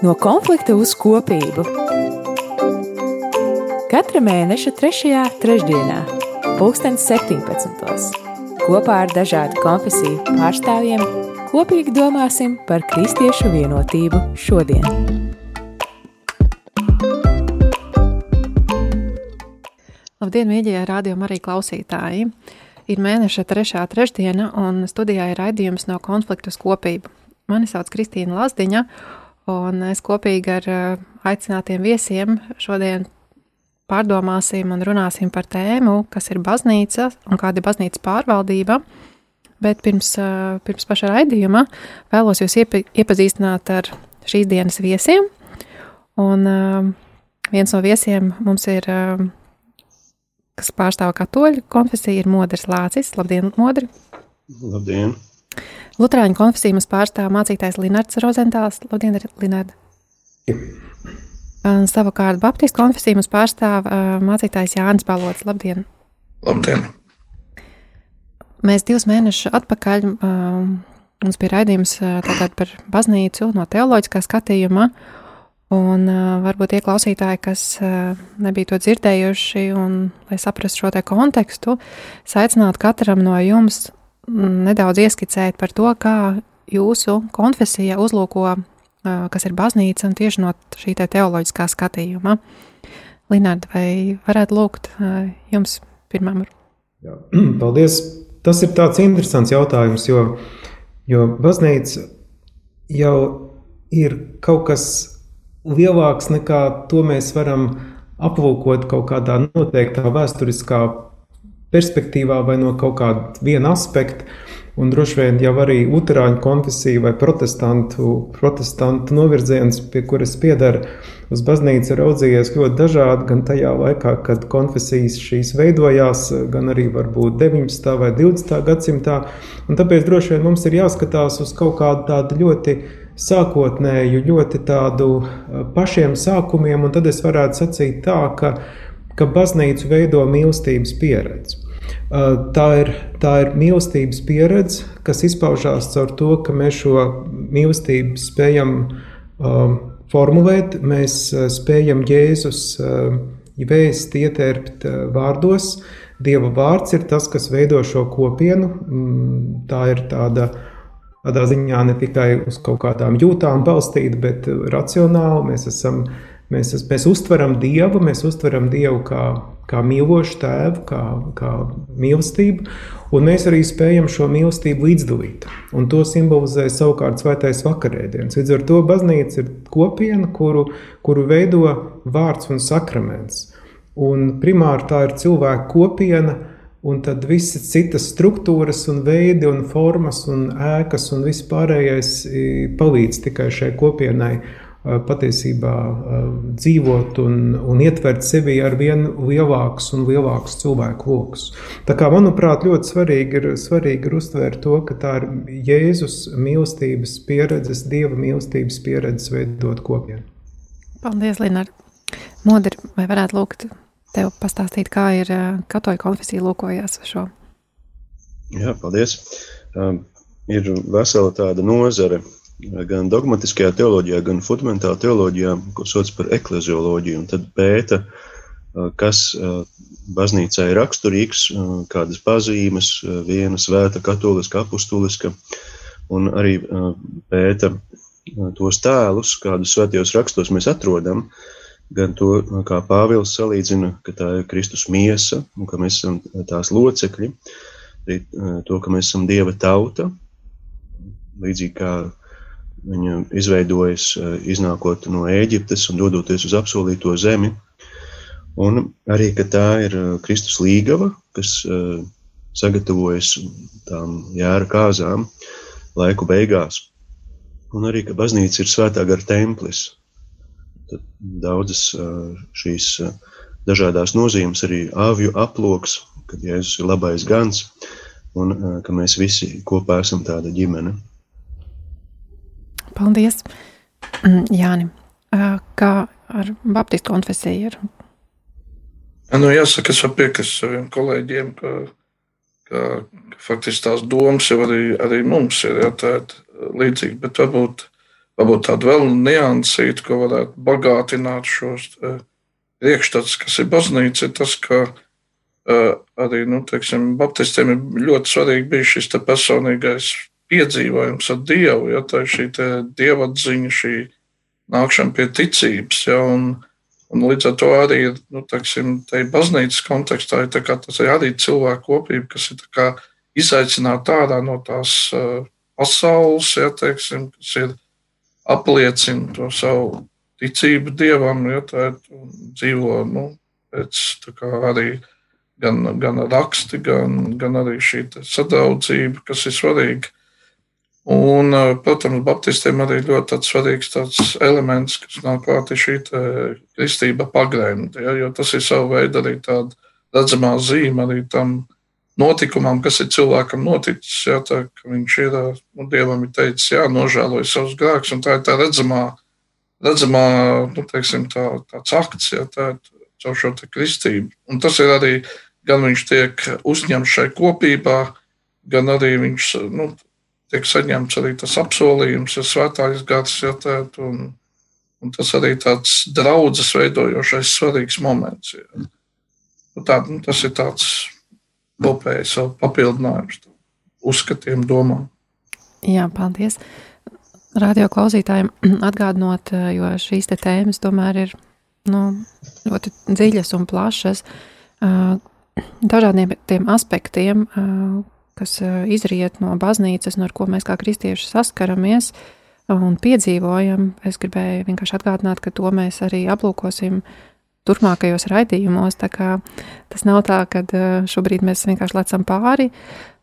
No konflikta uz kopību. Katra mēneša 3. trešdienā, 2017. kopā ar dažādu konfesiju pārstāvjiem kopīgi domāsim par kristiešu vienotību šodien. Labdien, mīļie rādījumi arī klausītāji! Ir mēneša trešā trešdiena, un studijā ir raidījums no konflikta uz kopību. Mani sauc Kristīna Lazdiņa, Un es kopīgi ar eh, aicinātiem viesiem šodien pārdomāsim un runāsim par tēmu, kas ir baznīca un kāda ir baznīcas pārvaldība. Bet pirms, eh, pirms paša raidījuma vēlos jūs iepa, iepazīstināt ar šīs dienas viesiem. Un eh, viens no viesiem mums ir, kas pārstāv katoļu konfesiju, ir Modris Lācis. Labdien, Modri! Labdien! Lutāņu konfesiju mums pārstāv mācītājs Linards Rozentāls. Labdien, Linard! Un savukārt Baptistu konfesiju mums pārstāv uh, mācītājs Jānis Balots. Labdien! Labdien! Mēs divus mēnešus atpakaļ uh, mums bija raidījums uh, par baznīcu no teoloģiskā skatījuma. Un uh, varbūt tie klausītāji, kas uh, nebija to dzirdējuši, un lai saprastu šo te kontekstu, aicinātu katram no jums nedaudz ieskicēt par to, kā jūsu konfesija uzlūko, kas ir baznīca, un tieši no šī te teoloģiskā skatījuma. Linārd, vai varētu lūgt jums pirmam? Jā, paldies! Tas ir tāds interesants jautājums, jo, jo baznīca jau ir kaut kas lielāks nekā to mēs varam aplūkot kaut kādā noteiktā vēsturiskā perspektīvā vai no kaut kāda viena aspekta. Un droši vien jau arī Utāņu konfesija vai protestantu, protestantu novirziens, pie kuras piedara uz baznīcu, raudzījies ļoti dažādi. Gan tajā laikā, kad konfesijas šīs veidojās, gan arī varbūt 19. vai 20. gadsimtā. Un tāpēc droši vien mums ir jāskatās uz kaut kādu tādu ļoti sākotnēju, ļoti tādu pašiem sākumiem, un tad es varētu sacīt tā, ka ka baznīcu veido mīlestības pieredze. Tā ir, tā ir mīlestības pieredze, kas izpaužās caur to, ka mēs šo mīlestību spējam um, formulēt, mēs spējam Jēzus uh, vēst ietērpt vārdos. Dieva vārds ir tas, kas veido šo kopienu. Mm, tā ir tāda tādā ziņā ne tikai uz kaut kādām jūtām balstīta, bet racionāli. Mēs esam Mēs, mēs uztveram Dievu, mēs uztveram Dievu kā, kā mīlošu tēvu, kā, kā mīlestību, un mēs arī spējam šo mīlestību līdzdalīt. Un to simbolizē savukārt svētais vakarēdienas. Līdz ar to baznīca ir kopiena, kuru, kuru veido vārds un sakraments. Un primāri tā ir cilvēka kopiena, un tad visas citas struktūras, un veidi, un formas, un ēkas un viss pārējais palīdz tikai šai kopienai patiesībā dzīvot un, un ietvert sevi ar vien lielākus un lielākus cilvēku lokus. Tā kā, manuprāt, ļoti svarīgi ir, svarīgi ir uztvērt to, ka tā ir Jēzus mīlestības pieredzes, Dieva mīlestības pieredzes veidot kopienu. Paldies, Linard! Modri, vai varētu lūgt tev pastāstīt, kā ir katoļu konfesija lūkojās šo? Jā, paldies! Um, ir vesela tāda nozare, gan dogmatiskajā teoloģijā, gan fundamentālā teoloģijā, ko sauc par eklezioloģiju, un tad pēta, kas baznīcā ir raksturīgs, kādas pazīmes, viena svēta, katoliska, apustuliska, un arī pēta tos tēlus, kādus svētajos rakstos mēs atrodam, gan to, kā Pāvils salīdzina, ka tā ir Kristus miesa, un ka mēs esam tās locekļi, arī to, ka mēs esam Dieva tauta, līdzīgi kā Viņa izveidojas eh, iznākot no Ēģiptes un dodoties uz apsolīto zemi. Un arī, tā ir eh, Kristus līgava, kas eh, sagatavojas tām jēra kāzām laiku beigās. Un arī, ka baznīca ir svētā gara templis. Tad daudzas šīs dažādās nozīmes, arī āvju aploks, kad Jēzus ir labais gans, un ka mēs visi kopā esam tāda ģimene. Paldies, mm, Jāni. Kā ar Baptistu konfesiju ir? Nu, jāsaka, es piekrītu saviem kolēģiem, ka, ka, ka faktiski tās domas jau arī, arī mums ir jātēt līdzīgi, bet varbūt, varbūt tādu vēl niansītu, ko varētu bagātināt šos priekšstats, kas ir baznīca, ir tas, ka arī nu, teiksim, baptistiem ir ļoti svarīgi bijis šis personīgais piedzīvojums ar Dievu, ja tā ir šī dieva atziņa, šī nākšana pie ticības. Ja, un, un līdz ar to arī nu, ir baznīcas kontekstā, ir tas ir arī cilvēku kopība, kas ir izaicināta ārā no tās uh, pasaules, ja, teiksim, kas ir apliecina to savu ticību dievam, ja tā ir dzīvo nu, pēc arī gan, gan raksti, gan, gan arī šī sadraudzība, kas ir svarīga. Un, protams, Baptistiem arī ļoti svarīgs tāds elements, kas nāk klāt, ir šī kristība pagrēmta, ja, jo tas ir savu veidu arī tāda redzamā zīme arī tam notikumam, kas ir cilvēkam noticis. Ja, tā, viņš ir, nu, Dievam ir teicis, jā, nožēloja savus grēkus, un tā ir tā redzamā, redzamā nu, teiksim, tā, tāds akts, ja, tā ir caur šo kristību. Un tas ir arī, gan viņš tiek uzņemts šai kopībā, gan arī viņš, nu, tiek saņemts arī tas apsolījums, ja svētājas gads, ja tēt, un, un tas arī tāds draudzes veidojošais svarīgs moments. Ja. Nu, tā, nu, tas ir tāds kopējs papildinājums uzskatiem, domām. Jā, paldies. Radio klausītājiem atgādinot, jo šīs te tēmas tomēr ir nu, ļoti dziļas un plašas, dažādiem tiem aspektiem, kas eh, izriet no baznīcas, no ko mēs kā kristieši saskaramies un piedzīvojam. Es gribēju vienkārši atgādināt, ka to mēs arī aplūkosim turpmākajos raidījumos. Tas nav tā, ka eh, šobrīd mēs vienkārši lecam pāri,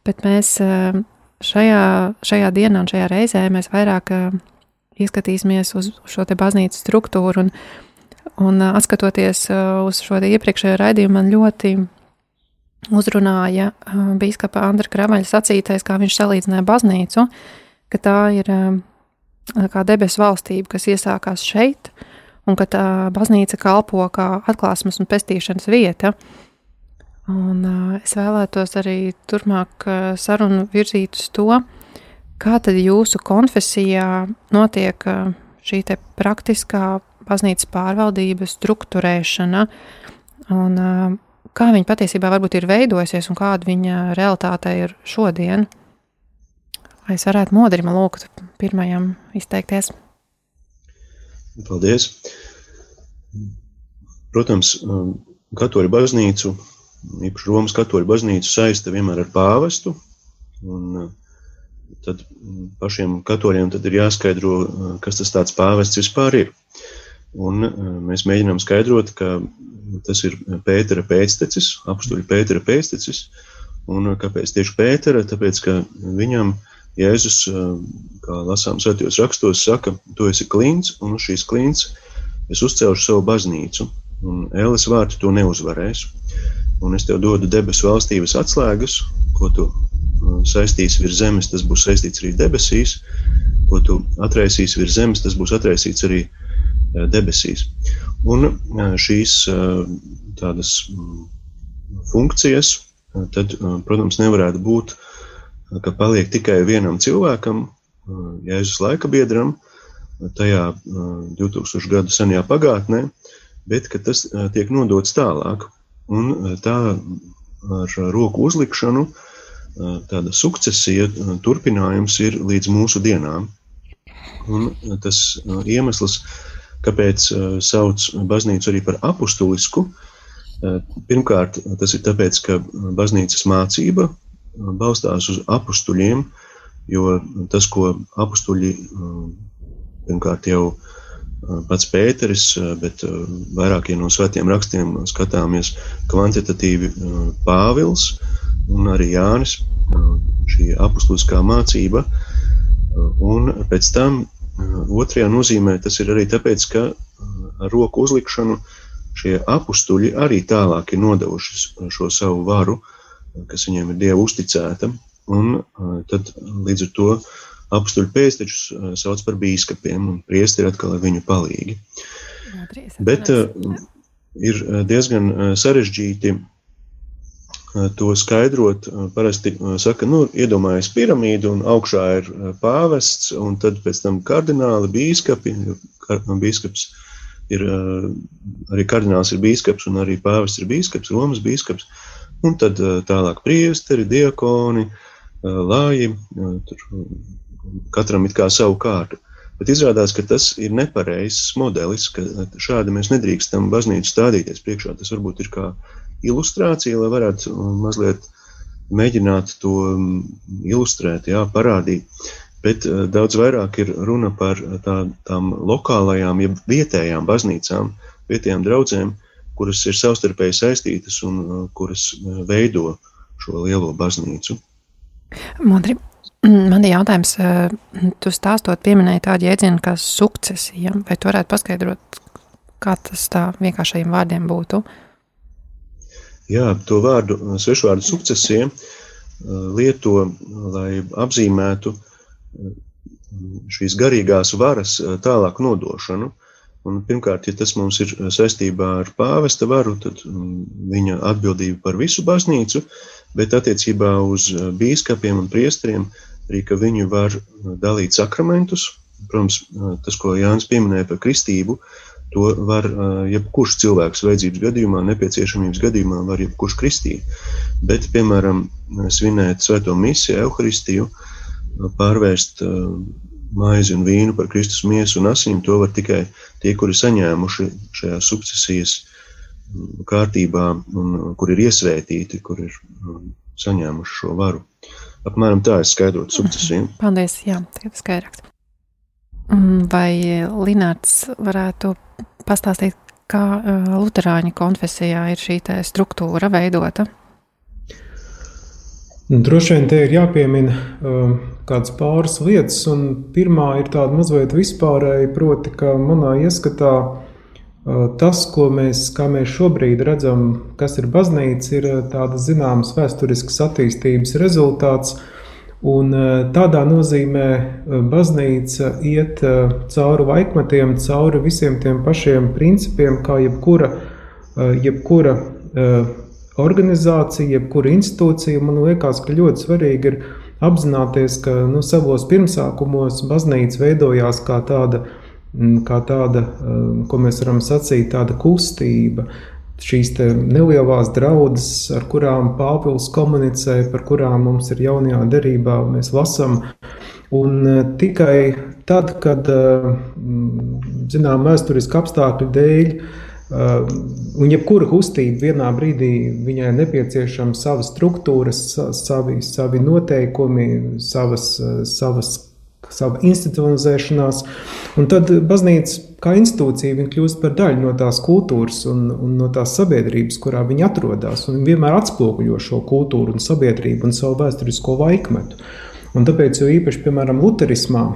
bet mēs eh, šajā, šajā dienā un šajā reizē mēs vairāk ieskatīsimies uz šo te baznīcas struktūru un, un atskatoties uz šo iepriekšējo raidījumu, man ļoti uzrunāja biskupa Andra Kravaļa sacītais, kā viņš salīdzināja baznīcu, ka tā ir kā debesu valstība, kas iesākās šeit, un ka tā baznīca kalpo kā atklāsmes un pestīšanas vieta. Un es vēlētos arī turpmāk sarunu virzīt uz to, kā tad jūsu konfesijā notiek šī te praktiskā baznīcas pārvaldības struktūrēšana, un kā viņa patiesībā varbūt ir veidojusies un kāda viņa realitāte ir šodien. Vai es varētu modrim lūgt pirmajam izteikties? Paldies! Protams, um, katoļu baznīcu, īpaši Romas katoļu baznīcu saista vienmēr ar pāvestu, un uh, tad pašiem katoļiem tad ir jāskaidro, uh, kas tas tāds pāvests vispār ir. Un uh, mēs mēģinām skaidrot, ka tas ir Pētera pēctecis, apstuļa Pētera pēctecis. Un kāpēc tieši Pētera? Tāpēc, ka viņam Jēzus, kā lasām svētajos rakstos, saka, tu esi klints, un uz šīs klints es uzcelšu savu baznīcu, un Ēles vārti to neuzvarēs. Un es tev dodu debesu valstības atslēgas, ko tu saistīsi virs zemes, tas būs saistīts arī debesīs, ko tu atraisīsi virs zemes, tas būs atraisīts arī debesīs. Un šīs tādas funkcijas, tad, protams, nevarētu būt, ka paliek tikai vienam cilvēkam, Jēzus laika biedram, tajā 2000 gadu senajā pagātnē, bet ka tas tiek nodots tālāk. Un tā ar roku uzlikšanu tāda sukcesija, turpinājums ir līdz mūsu dienām. Un tas iemesls, Kāpēc uh, sauc baznīcu arī par apustulisku? Uh, pirmkārt, tas ir tāpēc, ka baznīcas mācība uh, balstās uz apstuļiem, jo tas, ko apstuļi pirmkārt jau pats Pēteris, bet vairākiem no svētiem rakstiem skatāmies kvantitatīvi Pāvils un arī Jānis, šī apustuliskā mācība. Un pēc tam Otrajā nozīmē tas ir arī tāpēc, ka ar roku uzlikšanu šie apstuļi arī tālāk ir nodevuši šo savu varu, kas viņiem ir dieva uzticēta. Un tad līdz ar to apstuļu pēstečus sauc par bīskapiem, un priesti ir atkal viņu palīgi. Bet ir diezgan sarežģīti to skaidrot, parasti saka, nu, iedomājies piramīdu, un augšā ir pāvests, un tad pēc tam kardināli, bīskapi, bīskaps ir arī kardināls ir bīskaps, un arī pāvests ir bīskaps, Romas bīskaps, un tad tālāk priesteri, diakoni, lāji, tur katram it kā savu kārtu. Bet izrādās, ka tas ir nepareizs modelis, ka šādi mēs nedrīkstam baznīcu stādīties priekšā. Tas varbūt ir kā ilustrācija, lai varētu mazliet mēģināt to ilustrēt, jā, parādīt. Bet daudz vairāk ir runa par tā, tām lokālajām, ja vietējām baznīcām, vietējām draudzēm, kuras ir savstarpēji saistītas un kuras veido šo lielo baznīcu. Modri, man ir jautājums, tu stāstot, pieminēji tādu jēdzienu kā sukcesija. Vai tu varētu paskaidrot, kā tas tā vienkāršajiem vārdiem būtu? Jā, to vārdu, svešu vārdu sukcesija eh, lieto, lai apzīmētu eh, šīs garīgās varas tālāk nodošanu. Un, pirmkārt, ja tas mums ir saistībā ar pāvesta varu, tad mm, viņa atbildība par visu baznīcu, bet attiecībā uz bīskapiem un priesteriem arī, ka viņi var dalīt sakramentus. Protams, tas, ko Jānis pieminēja par kristību, to var jebkurš cilvēks vajadzības gadījumā, nepieciešamības gadījumā, var jebkurš kristīt. Bet, piemēram, svinēt svēto misiju, evaharistiju, pārvērst maizi un vīnu par Kristus miesu un asinīm, to var tikai tie, kuri saņēmuši šajā sukcesijas kārtībā un kur ir iesvētīti, kur ir saņēmuši šo varu. Apmēram tā ir skaidrot sukcesiju. Paldies, jā, tagad skaidrāks. Vai Linārs varētu pastāstīt, kā Lutāņu konfesijā ir šī struktūra veidota? Nu, droši vien te ir jāpiemina uh, kādas pāris lietas, un pirmā ir tāda mazliet vispārēja, proti, ka manā ieskatā uh, tas, ko mēs, mēs šobrīd redzam, kas ir baznīca, ir tādas zināmas vēsturiskas attīstības rezultāts. Un tādā nozīmē baznīca iet cauri laikmetiem, cauri visiem tiem pašiem principiem, kā jebkura, jebkura organizācija, jebkura institūcija, man liekas, ka ļoti svarīgi ir apzināties, ka nu, savos pirmsākumos baznīca veidojās kā tāda, kā tāda, ko mēs varam sacīt, tāda kustība. Šīs nelielās draudzes, ar kurām Pāvils komunicē, par kurām mums ir jaunajā derībā, mēs lasām. Un uh, tikai tad, kad, mm, zinām, vēsturiski apstākļu dēļ, Un jebkura kustība vienā brīdī viņai nepieciešama sava struktūra, savi, savi noteikumi, savas, savas, sava institucionalizēšanās. Un tad baznīca kā institūcija kļūst par daļu no tās kultūras un, un no tās sabiedrības, kurā viņa atrodas. Viņa vienmēr atspoguļo šo kultūru un sabiedrību un savu vēsturisko laikmetu. Un tāpēc, jo īpaši, piemēram, Lutherismā,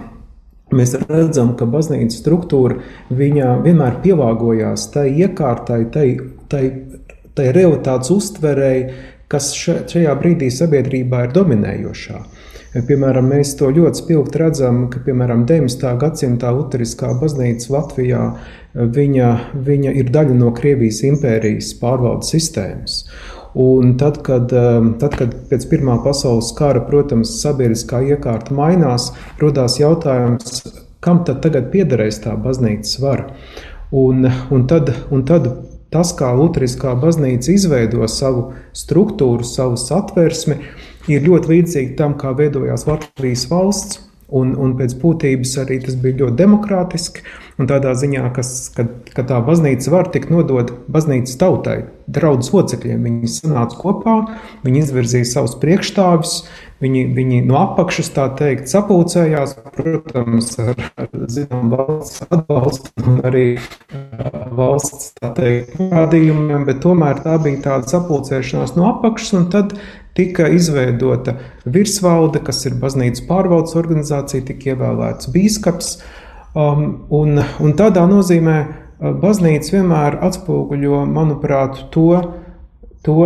Mēs redzam, ka baznīcas struktūra vienmēr pielāgojās tai iekārtai, tai, tai, tai realitātes uztverēji, kas šajā brīdī sabiedrībā ir dominējošā. Piemēram, mēs to ļoti spilgti redzam, ka piemēram 19. gadsimta Lutheriskā baznīca Latvijā viņa, viņa ir daļa no Krievijas impērijas pārvaldes sistēmas. Un tad, kad, um, tad, kad pēc Pirmā pasaules kara, protams, sabiedriskā iekārta mainās, radās jautājums, kam tad tagad piederēs tā baznīcas vara. Un, un, tad, un tad tas, kā Lutheriskā baznīca izveido savu struktūru, savu satversmi, ir ļoti līdzīgi tam, kā veidojās Latvijas valsts. Un, un pēc būtības arī tas bija ļoti demokrātiski. Tādā ziņā, kas, ka, ka tā baznīca var tikt nodota baznīcas tautai, draudzes locekļiem. Viņi sanāca kopā, viņi izvirzīja savus priekšstāvus, viņi, viņi no apakšas tā teikt sapulcējās, protams, ar, ar zinām valsts atbalstu un arī valsts tā teikt parādījumiem, bet tomēr tā bija tāda sapulcēšanās no apakšas tad tika izveidota virsvalde, kas ir baznīcas pārvaldes organizācija, tika ievēlēts bīskaps. Um, un, un tādā nozīmē uh, baznīca vienmēr atspoguļo, manuprāt, to, to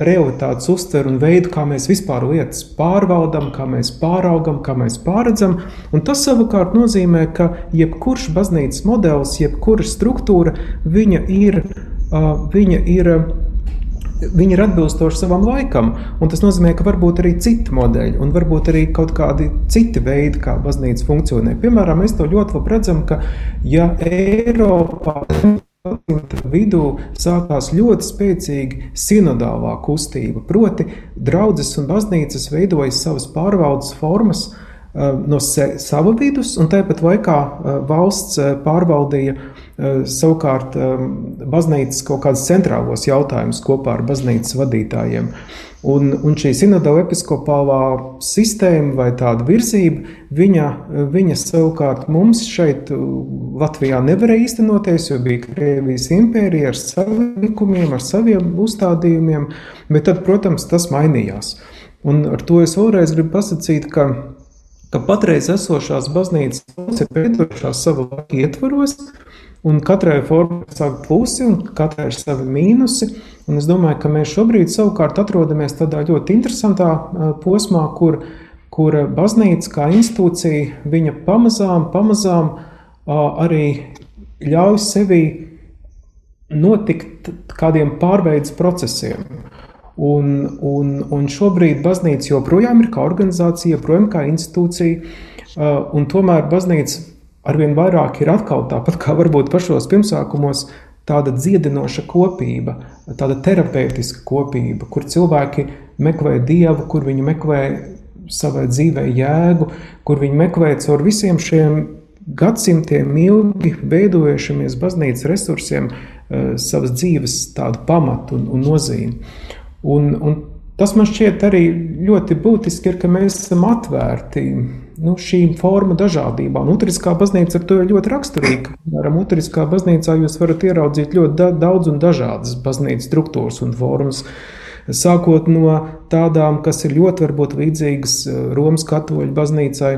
realitātes uztveru un veidu, kā mēs vispār lietas pārvaldam, kā mēs pāraugam, kā mēs pārredzam. Un tas savukārt nozīmē, ka jebkurš baznīcas modelis, jebkura struktūra, viņa ir, uh, viņa ir viņi ir atbilstoši savam laikam. Tas nozīmē, ka varbūt arī citi modeļi un varbūt arī kaut kādi citi veidi, kā baznīca funkcionē. Piemēram, mēs to ļoti labi redzam, ka ja Eiropā vidū sākās ļoti spēcīga sinodālā kustība. Proti, draudzes un baznīcas veidoja savas pārvaldes formas no sava vidus, un tāpat laikā valsts pārvaldīja savukārt baznīcas kaut kādus centrālos jautājumus kopā ar baznīcas vadītājiem. Un, un šī sinodāla episkopālā sistēma vai tāda virzība, viņa, viņa savukārt mums šeit, Latvijā, nevarēja īstenoties, jo bija Krievijas impērija ar saviem likumiem, ar saviem uzstādījumiem, bet tad, protams, tas mainījās. Un ar to es vēlreiz gribu pasakīt, ka, ka patreiz esošās baznīcas ir veidojušās savu laiku ietvaros, Un katrai formai ir savi plusi un katrai ir savi mīnusi. Un es domāju, ka mēs šobrīd savukārt atrodamies tādā ļoti interesantā posmā, kur, kur baznīca kā institūcija viņa pamazām, pamazām arī ļauj sevi notikt kādiem pārveides procesiem. Un, un, un šobrīd baznīca joprojām ir kā organizācija, joprojām kā institūcija, un tomēr baznīca arvien vairāk ir atkal tāpat kā varbūt pašos pirmsākumos, tāda dziedinoša kopība, tāda terapeitiska kopība, kur cilvēki meklē dievu, kur viņi meklē savai dzīvē jēgu, kur viņi meklē caur visiem šiem gadsimtiem ilgi veidojušamies baznīcas resursiem eh, savas dzīves tādu pamatu un, un nozīmi. Un, un tas man šķiet arī ļoti būtiski, ir, ka mēs esam atvērti nu, šīm formu dažādībām. Utriskā baznīca ar to ir ļoti raksturīga. Piemēram, Utriskā baznīcā jūs varat ieraudzīt ļoti daudz un dažādas baznīcas struktūras un formas. Sākot no tādām, kas ir ļoti varbūt līdzīgas eh, Romas katoļu baznīcai,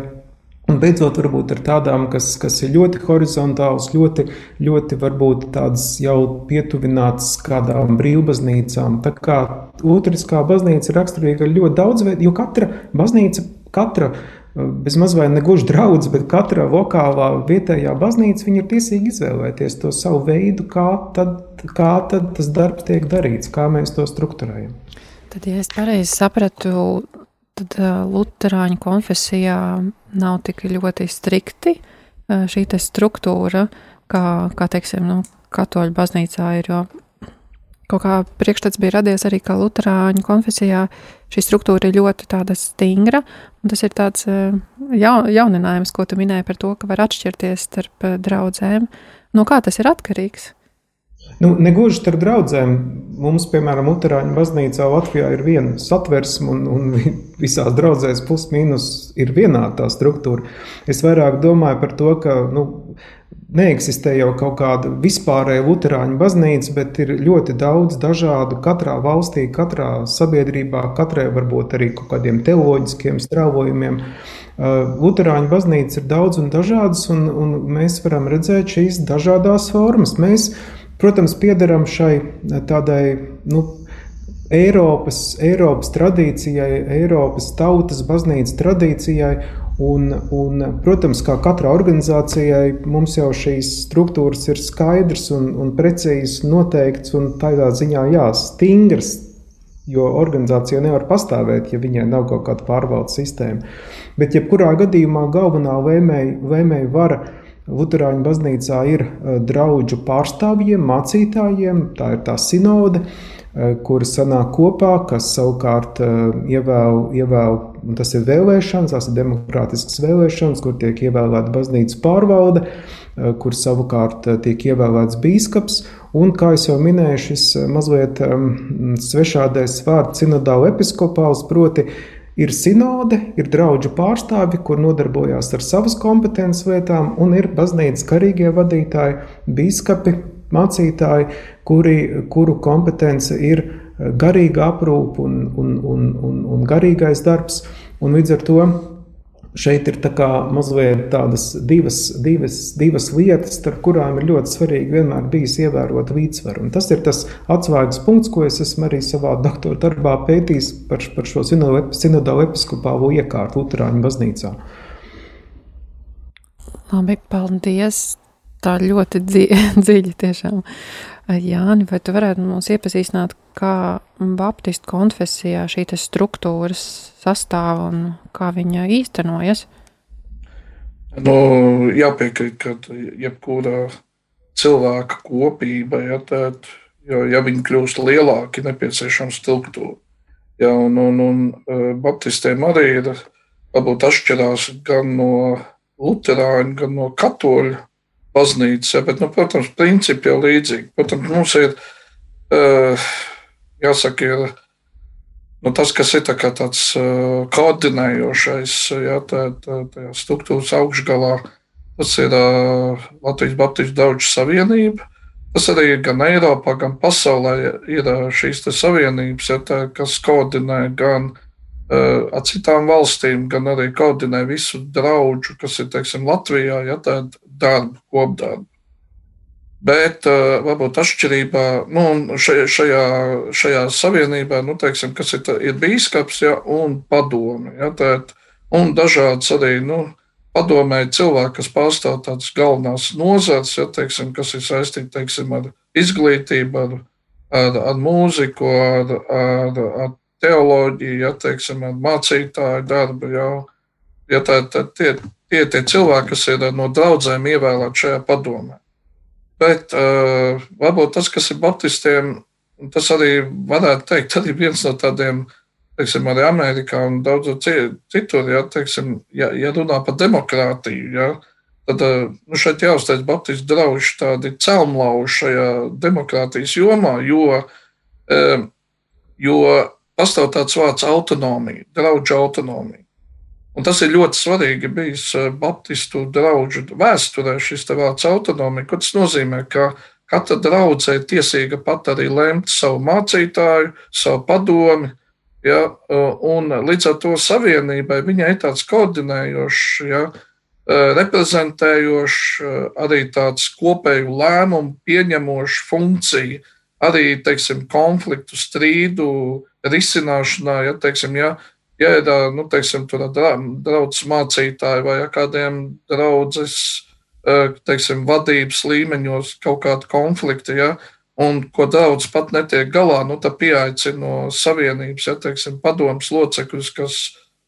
Un beidzot, varbūt ar tādām, kas, kas ir ļoti horizontālas, ļoti, ļoti varbūt tādas jau pietuvinātas kādām brīvbaznīcām. Tā kā otriskā baznīca ir raksturīga ar ļoti daudz veidu, jo katra baznīca, katra bezmaz vai ne gluži draudz, bet katra lokālā vietējā baznīca ir tiesīga izvēlēties to savu veidu, kā tad, kā tad tas darbs tiek darīts, kā mēs to strukturējam. Tad, ja es pareizi sapratu, tad Lutāņu konfesijā nav tik ļoti strikti šī struktūra, kā, kā teiksim, nu, katoļu baznīcā ir. Jo kaut kā priekšstats bija radies arī, ka Lutāņu konfesijā šī struktūra ir ļoti stingra. Tas ir tāds eh, jaun, jauninājums, ko tu minēji par to, ka var atšķirties starp eh, draudzēm. No kā tas ir atkarīgs? Nu, Negluži starp draugiem. Mums, piemēram, Utrāņu baznīcā Latvijā ir viena satversme, un, un visās draudzēs plus mīnus ir vienāda tā struktūra. Es vairāk domāju par to, ka nu, neeksistē jau kaut kāda vispārēja luterāņu baznīca, bet ir ļoti daudz dažādu katrā valstī, katrā sabiedrībā, katrai varbūt arī kaut kādiem teoloģiskiem strāvojumiem. Luterāņu baznīca ir daudz un dažādas, un, un mēs varam redzēt šīs dažādas formas. Mēs, protams, piederam šai tādai nu, Eiropas, Eiropas tradīcijai, Eiropas tautas baznīcas tradīcijai, Un, un, protams, kā katrai organizācijai, mums jau šīs struktūras ir skaidrs un, un precīzi noteikts un tādā ziņā jā, stingrs. Jo organizācija nevar pastāvēt, ja viņai nav kaut kāda pārvaldes sistēma. Bet, jebkurā gadījumā, galvenā lēmēja vara Lutāņu baznīcā ir eh, draugu pārstāvjiem, mācītājiem, tā ir tā sinode, eh, kuras sanāk kopā, kas savukārt eh, ievēl, ievēl Un tas ir vēlēšanas, tās ir demokrātiskas vēlēšanas, kur tiek ievēlēta baznīcas pārvalde, eh, kur savukārt eh, tiek ievēlēts bīskaps. Un, kā jau minēju, šis eh, mazliet um, svešādais vārds sinodāla episkopāls, proti, ir sinode, ir draugu pārstāvi, kur nodarbojas ar savas kompetences lietām, un ir baznīcas karīgie vadītāji, bīskapi, mācītāji, kuri, kuru kompetence ir garīga aprūpe un, un, un, un, un garīgais darbs. Un līdz ar to šeit ir tā mazliet tādas divas, divas, divas lietas, starp kurām ir ļoti svarīgi vienmēr bijis ievērot līdzsvaru. Un tas ir tas atslēgas punkts, ko es esmu arī savā doktora darbā pētījis par, par šo sinodālu episkopālo iekārtu Lutāņu baznīcā. Labi, paldies! Tā ļoti dziļi tiešām. Jāni, vai tu varētu mums iepazīstināt, kā Baptistu konfesijā šī struktūras sastāv un kā viņa īstenojas? Nu, jāpiekrīt, ka jebkura cilvēka kopība, ja, tad, jo, ja viņi kļūst lielāki, nepieciešama struktūra. Ja, un, un, un e, Baptistiem arī ir varbūt atšķirās gan no Lutāņu, gan no Katoļu baznīcas. Ja, bet, nu, protams, principi jau līdzīgi. Protams, mums ir uh, jāsaka, ir nu, tas, kas ir tā tāds uh, koordinējošais, ja, tā, tā, tajā struktūras augšgalā, tas ir uh, Latvijas Baptistu draugu savienība. Tas arī ir gan Eiropā, gan pasaulē ir šīs savienības, ja, tā, kas koordinē gan uh, ar citām valstīm, gan arī koordinē visu draugu, kas ir teiksim, Latvijā, ja tāda darba, kopdarba. Bet uh, varbūt atšķirībā nu, šajā, šajā, savienībā, nu, teiksim, kas ir, ir bīskaps ja, un padome. Ja, tēt, un dažādas arī nu, padomēji cilvēki, kas pārstāv tādas galvenās nozares, ja, teiksim, kas ir saistīti teiksim, ar izglītību, ar, ar, ar mūziku, ar, ar, ar teoloģiju, ja, teiksim, ar mācītāju darbu. Ja, ja tā, tā, tie, tie tie cilvēki, kas ir no draudzēm ievēlēti šajā padomē. Bet uh, varbūt tas, kas ir Baptistiem, tas arī varētu teikt, arī viens no tādiem, teiksim, arī Amerikā un daudzur citur, ja, teiksim, ja, ja runā par demokrātiju, ja, tad uh, nu, šeit jāuzteic Baptistu draugi tādi celmlauži šajā demokrātijas jomā, jo, uh, jo pastāv tāds vārds autonomija, draugu autonomija. Un tas ir ļoti svarīgi bijis eh, Baptistu draugu vēsturē, šis vārds autonomija. Ko tas nozīmē? Ka katra draudzē ir tiesīga pat arī lemt savu mācītāju, savu padomi. Ja, un līdz ar to savienībai viņai ir tāds koordinējošs, ja, eh, reprezentējošs, eh, arī tāds kopēju lēmumu pieņemošs funkcija, arī teiksim, konfliktu, strīdu risināšanā. Ja, teiksim, ja, ja ir nu, teiksim, draugs mācītāji vai kādiem draudzes teiksim, vadības līmeņos kaut kādi konflikti, ja, un ko daudz pat netiek galā, nu, tad pieaicina no savienības, ja teiksim, padomus locekļus, kas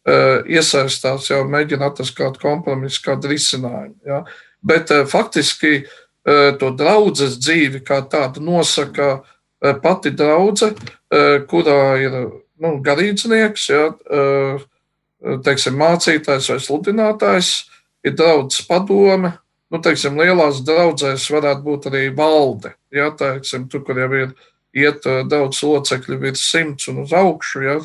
uh, iesaistās, jau mēģina atrast kādu kompromisu, kādu risinājumu. Ja. Bet uh, faktiski to draudzes dzīvi kā tādu nosaka pati draudzene, uh, kurā ir nu, garīdznieks, ja, teiksim, mācītājs vai sludinātājs, ir daudz padome. Nu, teiksim, lielās draudzēs varētu būt arī valde. Ja, teiksim, tur, kur jau ir iet daudz locekļu, virs simts un uz augšu. Ja,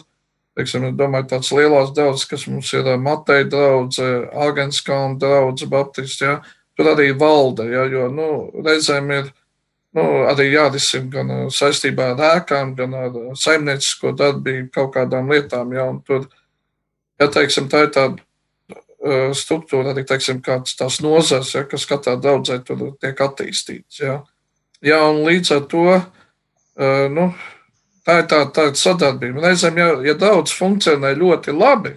teiksim, es domāju, tāds lielās draudzes, kas mums ir Mateja draudze, Agenskalna draudze, Baptisti, ja, tur arī valde, ja, jo, nu, reizēm ir nu, arī jārisina gan saistībā ar ēkām, gan ar saimniecisko darbību, kaut kādām lietām. Ja, tur, ja teiksim, tā ir tāda struktūra, arī teiksim, tās nozars, ja, kas katrā daudzē tur tiek attīstīts. Ja. Ja, līdz ar to nu, tā ir tā, tāda sadarbība. Reizēm, ja, ja daudz funkcionē ļoti labi,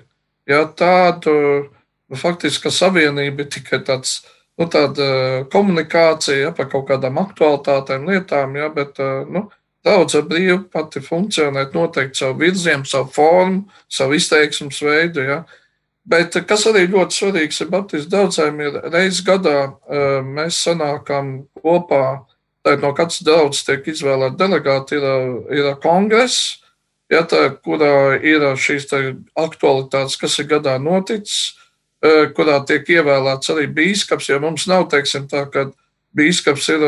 ja, tad nu, faktiski savienība ir tikai tāds nu, tāda eh, komunikācija ja, par kaut kādām aktualitātēm, lietām, ja, bet eh, nu, daudz brīvi pati funkcionēt, noteikti savu virzienu, savu formu, savu izteiksmes veidu. Ja. Bet kas arī ļoti svarīgs ir Baptistu daudzēm, ir reizes gadā eh, mēs sanākam kopā, tā no katras draudzes tiek izvēlēta delegāti, ir, ir kongress, ja, tā, kurā ir šīs aktualitātes, kas ir gadā noticis kurā tiek ievēlēts arī bīskaps, jo mums nav, teiksim, tā, ka bīskaps ir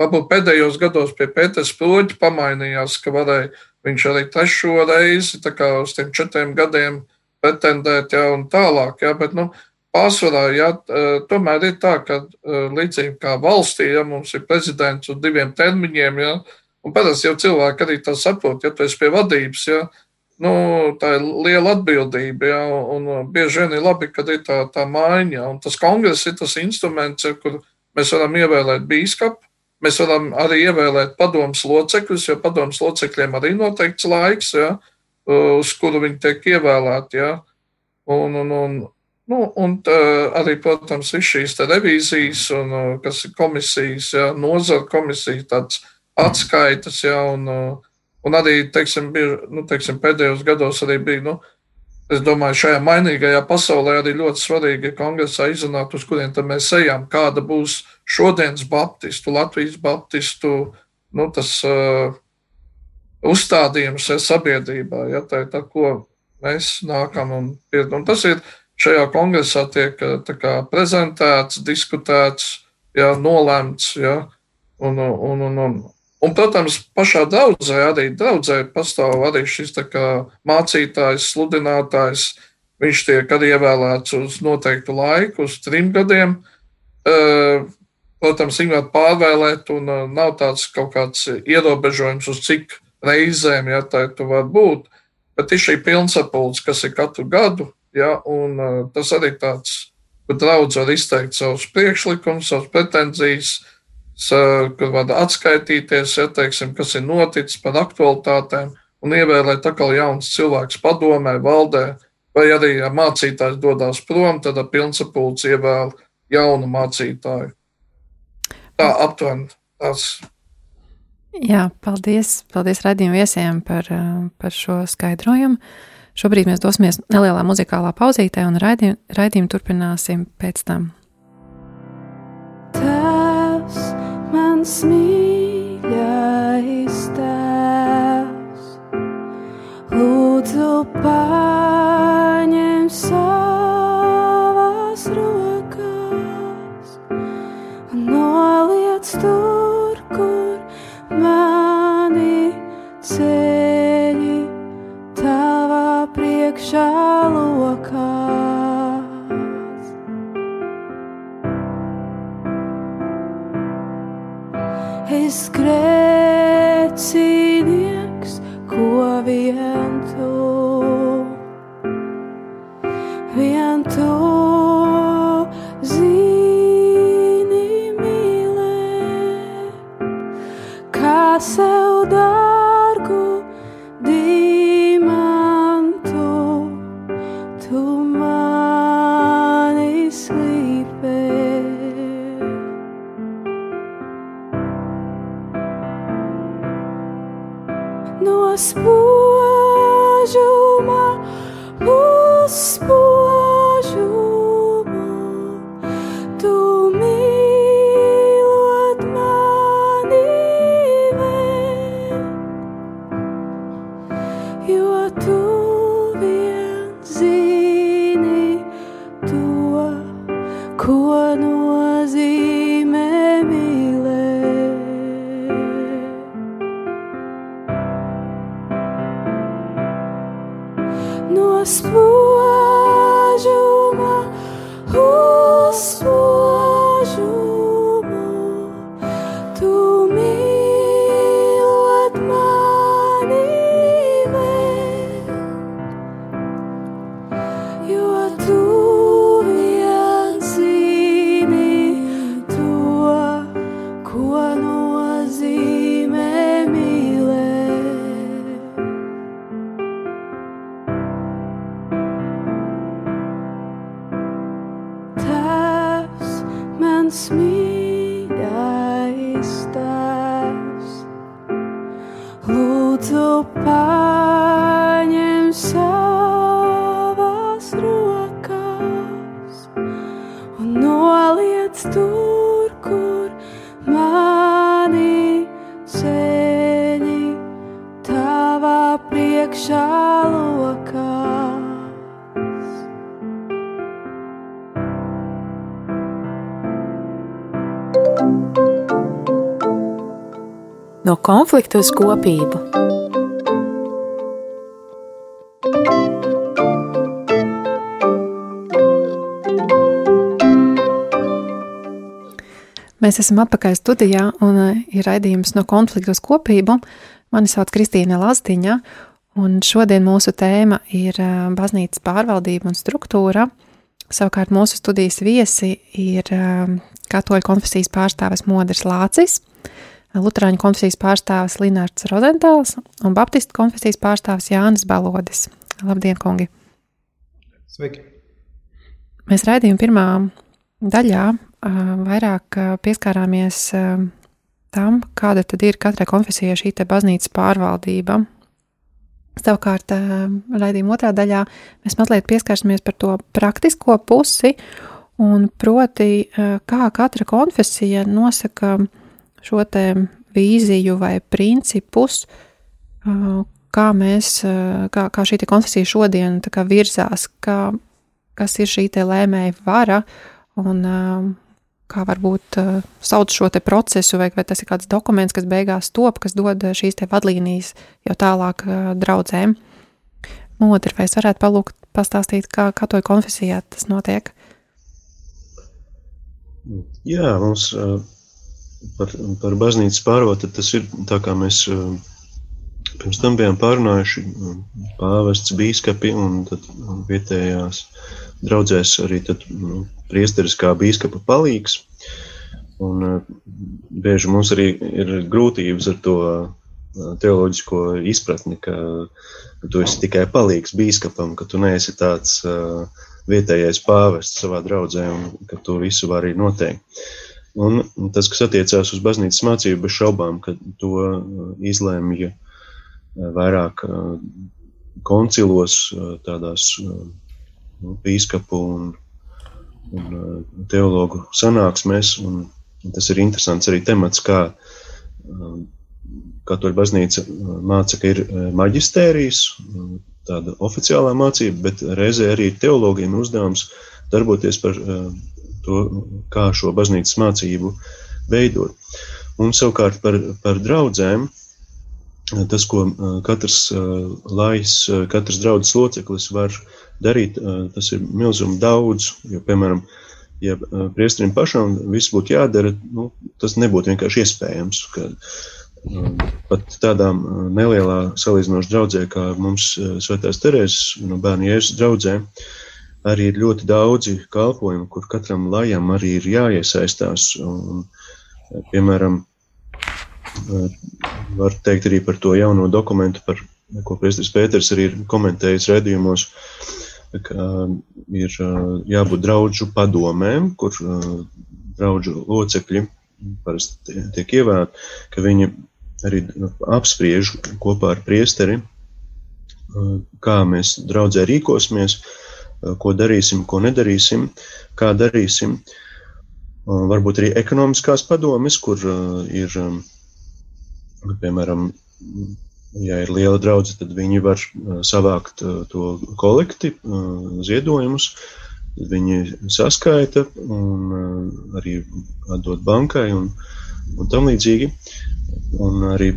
varbūt pēdējos gados pie Pēters Proģa pamainījās, ka varēja viņš arī trešo reizi, tā kā uz tiem četriem gadiem pretendēt, jā, un tālāk, jā, bet, nu, pārsvarā, jā, tomēr ir tā, ka līdzīgi kā valstī, ja mums ir prezidents uz diviem termiņiem, jā, un parasti jau cilvēki arī tā saprot, ja tu esi pie vadības, jā, nu, tā ir liela atbildība. Ja, un bieži vien ir labi, kad ir tā, tā maiņa. Un tas kongress ir tas instruments, kur mēs varam ievēlēt bīskapu. Mēs varam arī ievēlēt padomus locekļus, jo padomus locekļiem arī noteikts laiks, ja, uz kuru viņi tiek ievēlēti. Ja. Un, un, un, nu, un tā, arī, protams, ir šīs revīzijas, un, kas ir komisijas, ja, nozara komisija, tāds atskaitas, ja, un, Un arī, teiksim, bija, nu, teiksim, pēdējos gados arī bija, nu, es domāju, šajā mainīgajā pasaulē arī ļoti svarīgi kongresā izrunāt, uz kurien mēs ejam, kāda būs šodienas baptistu, Latvijas baptistu, nu, tas uh, uzstādījums sabiedrībā, ja tā ir tā, ko mēs nākam un, un tas ir šajā kongresā tiek kā, prezentēts, diskutēts, ja, nolēmts, ja, un, un, un, un, Un, protams, pašā draudzē arī draudzē pastāv arī šis kā, mācītājs, sludinātājs. Viņš tiek arī ievēlēts uz noteiktu laiku, uz trim gadiem. Protams, viņu var pārvēlēt, un nav tāds kaut kāds ierobežojums, uz cik reizēm ja, tā var būt. Bet ir šī pilnsapulce, kas ir katru gadu, ja, un tas arī tāds, kur draudz var izteikt savus priekšlikumus, savus pretenzijas var atskaitīties, ja, teiksim, kas ir noticis par aktualitātēm, un ievēlēt atkal jauns cilvēks padomē, valdē, vai arī, ja mācītājs dodas prom, tad ar pilnsapulci ievēl jaunu mācītāju. Tā aptuveni tas. Jā, paldies, paldies radījuma viesiem par, par šo skaidrojumu. Šobrīd mēs dosimies nelielā muzikālā pauzītē un raidījumu, raidījumu turpināsim pēc tam. Tās mans mīļais tēvs, lūdzu paņem savās rokās un noliec tur, kur mani ceļi tavā priekšā lokā. Es grēcinieks, mans mīļais No konflikta uz kopību. Mēs esam atpakaļ studijā un eh, ir raidījums no konflikta uz kopību. Mani sauc Kristīna Lazdiņa, un šodien mūsu tēma ir eh, baznīcas pārvaldība un struktūra. Savukārt mūsu studijas viesi ir eh, katoļu konfesijas pārstāvis Modris Lācis, Lutāņu konfesijas pārstāvis Linārds Rozentāls un Baptistu konfesijas pārstāvis Jānis Balodis. Labdien, kungi! Sveiki! Mēs raidījuma pirmā daļā vairāk pieskārāmies tam, kāda tad ir katrai konfesijai šī baznīcas pārvaldība. Savukārt, raidījuma otrā daļā mēs mazliet pieskarsimies par to praktisko pusi, un proti, kā katra konfesija nosaka šo te vīziju vai principus, kā mēs, kā, kā šī konfesija šodien virzās, kā, kas ir šī lēmēja vara un kā varbūt sauc šo procesu, vai, vai tas ir kāds dokuments, kas beigās top, kas dod šīs vadlīnijas jau tālāk draudzēm. Otrs, vai es varētu palūgt, pastāstīt, kā katoļu konfesijā tas notiek? Jā, mums uh, par, par baznīcas pārvaldu tas ir tā, kā mēs uh, pirms tam bijām pārunājuši pāvests, bīskapi un tad vietējās draudzēs arī tad, nu, priesteris kā bīskapa palīgs. Un uh, bieži mums arī ir grūtības ar to uh, teoloģisko izpratni, ka, tu esi tikai palīgs bīskapam, ka tu neesi tāds vietējais pāvests savā draudzē un ka to visu var arī noteikt. Un tas, kas attiecās uz baznīcas mācību, bez šaubām, ka to izlēmja vairāk koncilos, tādās nu, bīskapu un un uh, teologu sanāksmēs. Un, tas ir interesants arī temats, kā um, katoļu baznīca uh, māca, ka ir uh, maģistērijas, tāda oficiālā mācība, bet reizē arī teologiem ir uzdevums darboties par to, kā šo baznīcas mācību veidot. Un savukārt par, par draudzēm, tas, ko katrs lais, katrs draudzes loceklis var darīt, tas ir milzīgi daudz. Jo, piemēram, ja priesterim pašam viss būtu jādara, nu, tas nebūtu vienkārši iespējams. Ka, pat tādām nelielā salīdzinoši draudzē, kā mums Svētās Terēzes no bērnu jēzus draudzē, arī ir ļoti daudzi kalpojumi, kur katram lajam arī ir jāiesaistās. Un, piemēram, var teikt arī par to jauno dokumentu, par ko Priesteris Pēters arī ir komentējis redzījumos, ka ir jābūt draudžu padomēm, kur draudžu locekļi parasti tiek ievēlēti, ka viņi arī apspriež kopā ar priesteri, kā mēs draudzē rīkosimies, ko darīsim, ko nedarīsim, kā darīsim. Varbūt arī ekonomiskās padomes, kur ir, piemēram, ja ir liela draudzene, tad viņi var uh, savākt uh, to kolekti, uh, ziedojumus. Viņi saskaita un arī atdod bankai un, un tam līdzīgi. Un arī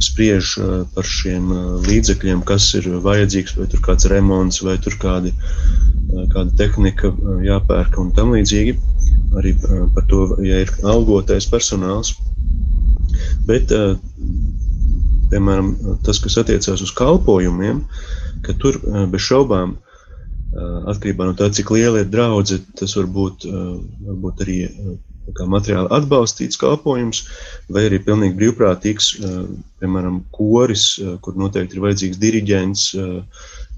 spriež par šiem līdzekļiem, kas ir vajadzīgs, vai tur kāds remonts, vai tur kādi, kāda tehnika jāpērk un tam līdzīgi. Arī par to, ja ir algotais personāls. Bet piemēram, tas, kas attiecās uz kalpojumiem, ka tur bez šaubām, atkarībā no tā, cik liela ir draudzene, tas var būt, eh, varbūt arī materiāli atbalstīts kalpojums, vai arī pilnīgi brīvprātīgs, piemēram, koris, kur noteikti ir vajadzīgs diriģents,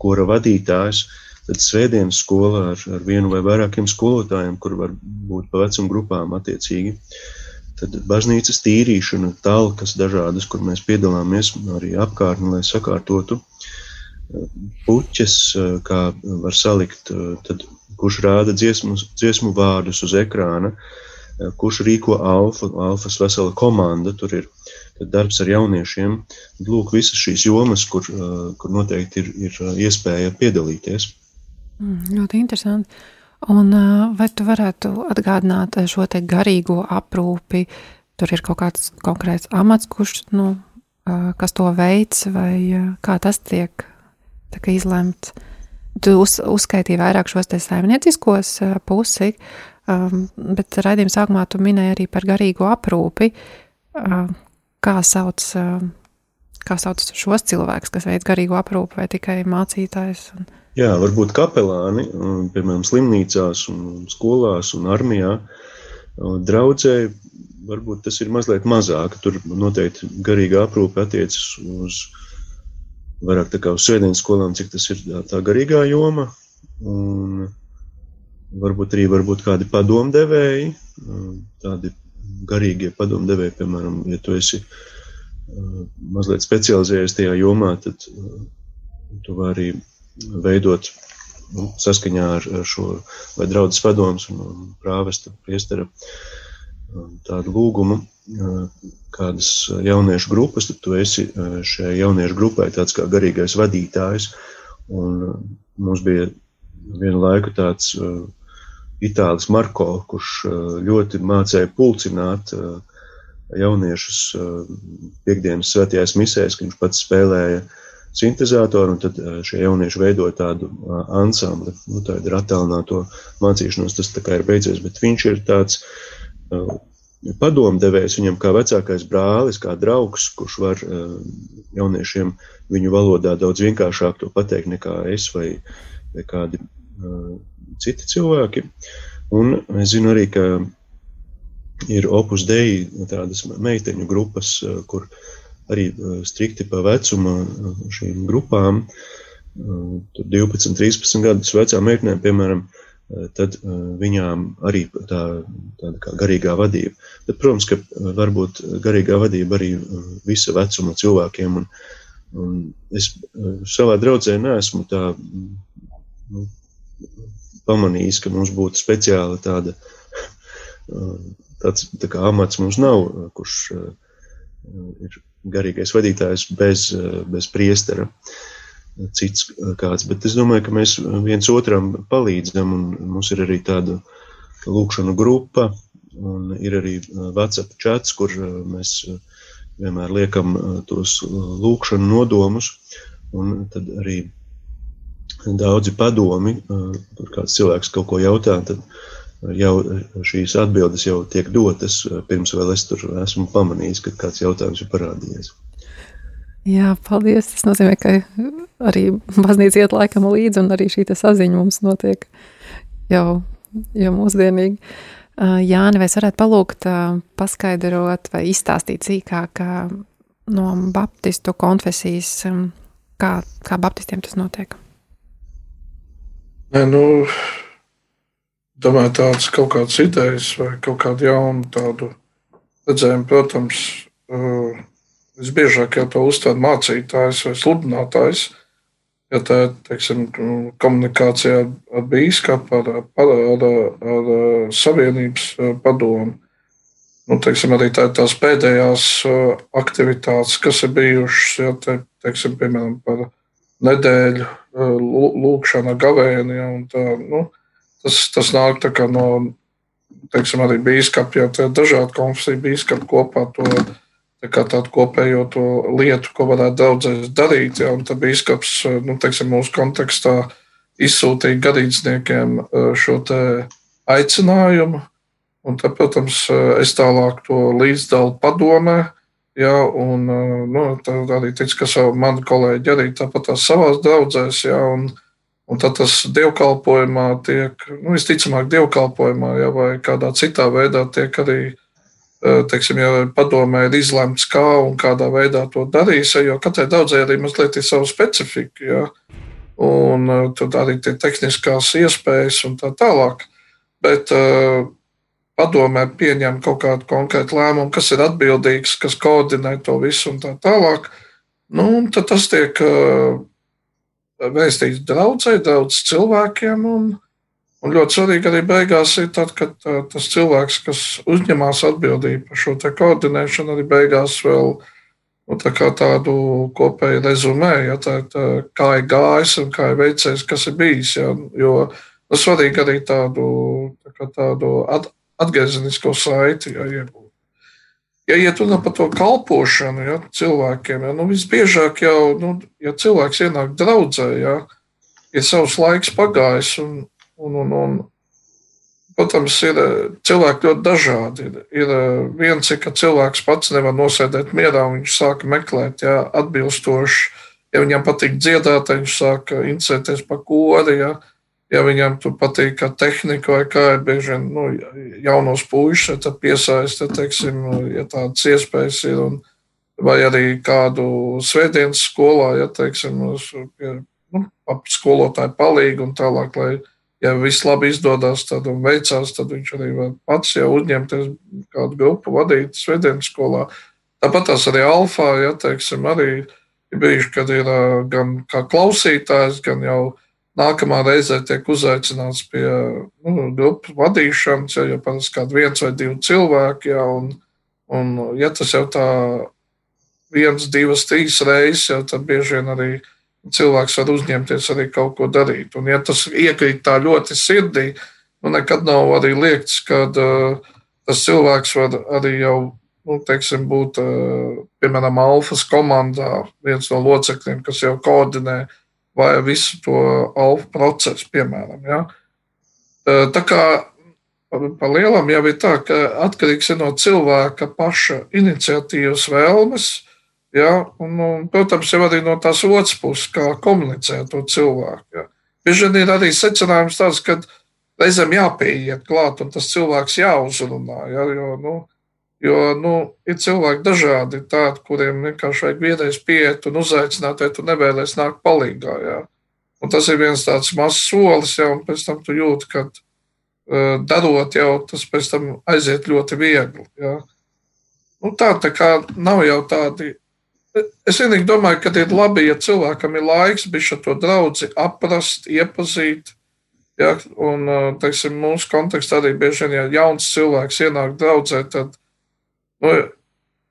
kora vadītājs. Tad svētdienas skolā ar, ar vienu vai vairākiem skolotājiem, kur var būt pa vecuma grupām attiecīgi. Uh, Tad baznīcas tīrīšana, talkas dažādas, kur mēs piedalāmies arī apkārtni, lai sakārtotu puķes, kā var salikt, tad kurš rāda dziesmu, dziesmu vārdus uz ekrāna, kurš rīko alfa, alfas vesela komanda, tur ir darbs ar jauniešiem. Lūk, visas šīs jomas, kur, kur noteikti ir, ir iespēja piedalīties. Mm, ļoti interesanti. Un vai tu varētu atgādināt šo te garīgo aprūpi? Tur ir kaut kāds konkrēts amats, kurš, nu, kas to veids, vai kā tas tiek izlemts. Tu uz, uzskaitīji vairāk šos te saimnieciskos pusi, bet raidījuma sākumā tu minēji arī par garīgo aprūpi. Kā sauc, kā sauc šos cilvēkus, kas veids garīgo aprūpi, vai tikai mācītājs? Un... Jā, varbūt kapelāni, piemēram, slimnīcās, un skolās un armijā. Draudzēji varbūt tas ir mazliet mazāk. Tur noteikti garīga aprūpe attiecas uz vairāk tā kā uz svētdienas skolām, cik tas ir tā garīgā joma. Un varbūt arī varbūt kādi padomdevēji, tādi garīgie padomdevēji, piemēram, ja tu esi mazliet specializējies tajā jomā, tad tu vari veidot nu, saskaņā ar, ar šo vai draudzes padomus un, un prāvesta priestera tādu lūgumu, kādas jauniešu grupas, tad tu esi šajā jauniešu grupai tāds kā garīgais vadītājs. Un mums bija vienu laiku tāds itālis Marko, kurš ļoti mācēja pulcināt jauniešus piekdienas svētajās misēs, ka viņš pats spēlēja sintēzatoru, un tad šie jaunieši veidoja tādu ansambli. Nu, tā ir attēlināto mācīšanos, tas tā kā ir beidzies, bet viņš ir tāds padomdevējs viņam kā vecākais brālis, kā draugs, kurš var jauniešiem viņu valodā daudz vienkāršāk to pateikt nekā es vai, vai kādi citi cilvēki. Un es zinu arī, ka ir opus dei tādas meiteņu grupas, kur arī strikti pa vecuma šīm grupām. Tur 12, 13 gadus vecām meitenēm, piemēram, tad viņām arī tā, tāda kā garīgā vadība. Bet, protams, ka varbūt garīgā vadība arī visa vecuma cilvēkiem. Un, un es savā draudzē neesmu tā, nu, pamanījis, ka mums būtu speciāli tāda, tāds tā kā amats mums nav, kurš ir garīgais vadītājs bez, bez priestera cits kāds. Bet es domāju, ka mēs viens otram palīdzam, un mums ir arī tāda lūkšana grupa, un ir arī WhatsApp chats, kur mēs vienmēr liekam tos lūkšanu nodomus, un tad arī daudzi padomi, tur kāds cilvēks kaut ko jautā, tad jau šīs atbildes jau tiek dotas, pirms vēl es tur esmu pamanījis, ka kāds jautājums ir parādījies. Jā, paldies. Tas nozīmē, ka arī baznīca iet laikam līdzi, un arī šī saziņa mums notiek jau, jau mūsdienīgi. Jāni, vai varētu palūgt paskaidrot vai izstāstīt sīkāk no baptistu konfesijas, kā, kā baptistiem tas notiek? Nē, nu, domāju, tādas kaut kādas idejas vai kaut kādu jaunu tādu redzējumu, protams, uh, visbiežāk jau to uzstāda mācītājs vai sludinātājs. Ja tā ir teiksim, komunikācijā ar bīskapu, ar, ar, ar, ar, savienības uh, padomu, nu, teiksim, arī tā, tās pēdējās uh, aktivitātes, kas ir bijušas, ja, te, teiksim, piemēram, par nedēļu lūkšanu, gavēni. Ja, tā, nu, tas, tas nāk no teiksim, arī biskupi, jo dažādi konfesiju biskupi kopā to tā tādu kopējo to lietu, ko varētu daudzēs darīt. Un tad biskups, nu, teiksim, mūsu kontekstā izsūtīja garīdzniekiem e, šo aicinājumu. Un tad, protams, es tālāk to līdzdalu padomē. Ja, un e, nu, arī ticu, ka manu kolēģi arī tāpat tās savās draudzēs. Ja, un, Un tad tas dievkalpojumā tiek, nu, visticamāk, dievkalpojumā ja, vai kādā citā veidā tiek arī, e, teiksim, ja padomē ir izlemts, kā un kādā veidā to darīs, jo katrai daudzai arī mazliet ir sava specifika. Ja, un e, tad arī tie tehniskās iespējas un tā tālāk. Bet padomē pieņem kaut kādu konkrētu lēmumu, kas ir atbildīgs, kas koordinē to visu un tā tālāk. Nu, tad tas tiek uh, vēstīts draudzē, daudz cilvēkiem. Un, un ļoti svarīgi arī beigās ir tad, kad tā, tas cilvēks, kas uzņemās atbildību par šo koordinēšanu, arī beigās vēl nu, tā tādu kopēju rezumē, ja, tā, tā, kā ir gājis un kā ir veicies, kas ir bijis. Ja, jo nu, svarīgi arī tādu, tā tādu at, atgriezenisko saiti ja, iegūt. Ja iet runa par to kalpošanu ja, cilvēkiem, ja, nu, visbiežāk jau, nu, ja cilvēks ienāk draudzē, ja, ir savs laiks pagājis, un, un, un, un protams, ir cilvēki ļoti dažādi. Ir, ir viens, ka cilvēks pats nevar nosēdēt mierā, un viņš sāk meklēt ja, atbilstoši. Ja viņam patīk dziedāt, viņš sāk interesēties par kori. Ja, ja viņam tur patīk kā tehnika vai kā ir bieži vien nu, jaunos puišus, tad piesaista, teiksim, ja tādas iespējas ir. Un, vai arī kādu svētdienas skolā, ja teiksim, pie, nu, skolotāju palīgu un tālāk, lai ja viss labi izdodas tad un veicās, tad viņš arī var pats jau uzņemties kādu grupu vadīt svētdienas skolā. Tāpat tās arī alfā, ja teiksim, arī ir bijuši, kad ir gan kā klausītājs, gan jau nākamā reizē tiek uzaicināts pie nu, grupu vadīšanas, ja jau parasti kādi viens vai divi cilvēki, ja, un, un ja tas jau tā viens, divas, trīs reizes, ja, tad bieži vien arī cilvēks var uzņemties arī kaut ko darīt. Un, ja tas iekrīt tā ļoti sirdī, nu, nekad nav arī liekts, ka uh, tas cilvēks var arī jau, nu, teiksim, būt, uh, piemēram, alfas komandā, viens no locekļiem, kas jau koordinē vai visu to alfa procesu, piemēram. Ja? Tā kā pa lielam jau ir tā, ka atkarīgs ir no cilvēka paša iniciatīvas vēlmes, Ja? Un, un, protams, jau arī no tās otras puses, kā komunicēt to cilvēku. Ja? Bieži vien ir arī secinājums tāds, ka reizēm jāpieiet klāt un tas cilvēks jāuzrunā. Ja? Jo, nu, jo nu, ir cilvēki dažādi, tādi, kuriem vienkārši vajag vienreiz pieiet un uzaicināt, ja tu nevēlies nākt palīgā. Ja? Un tas ir viens tāds mazs solis, ja, un pēc tam tu jūti, ka uh, darot jau tas pēc tam aiziet ļoti viegli. Ja? Nu, tā, tā kā nav jau tādi Es vienīgi domāju, ka ir labi, ja cilvēkam ir laiks bišķi to draugu aprast, iepazīt. Ja, un, teiksim, mūsu kontekstā arī bieži vien, ja jauns cilvēks ienāk draudzē, tad,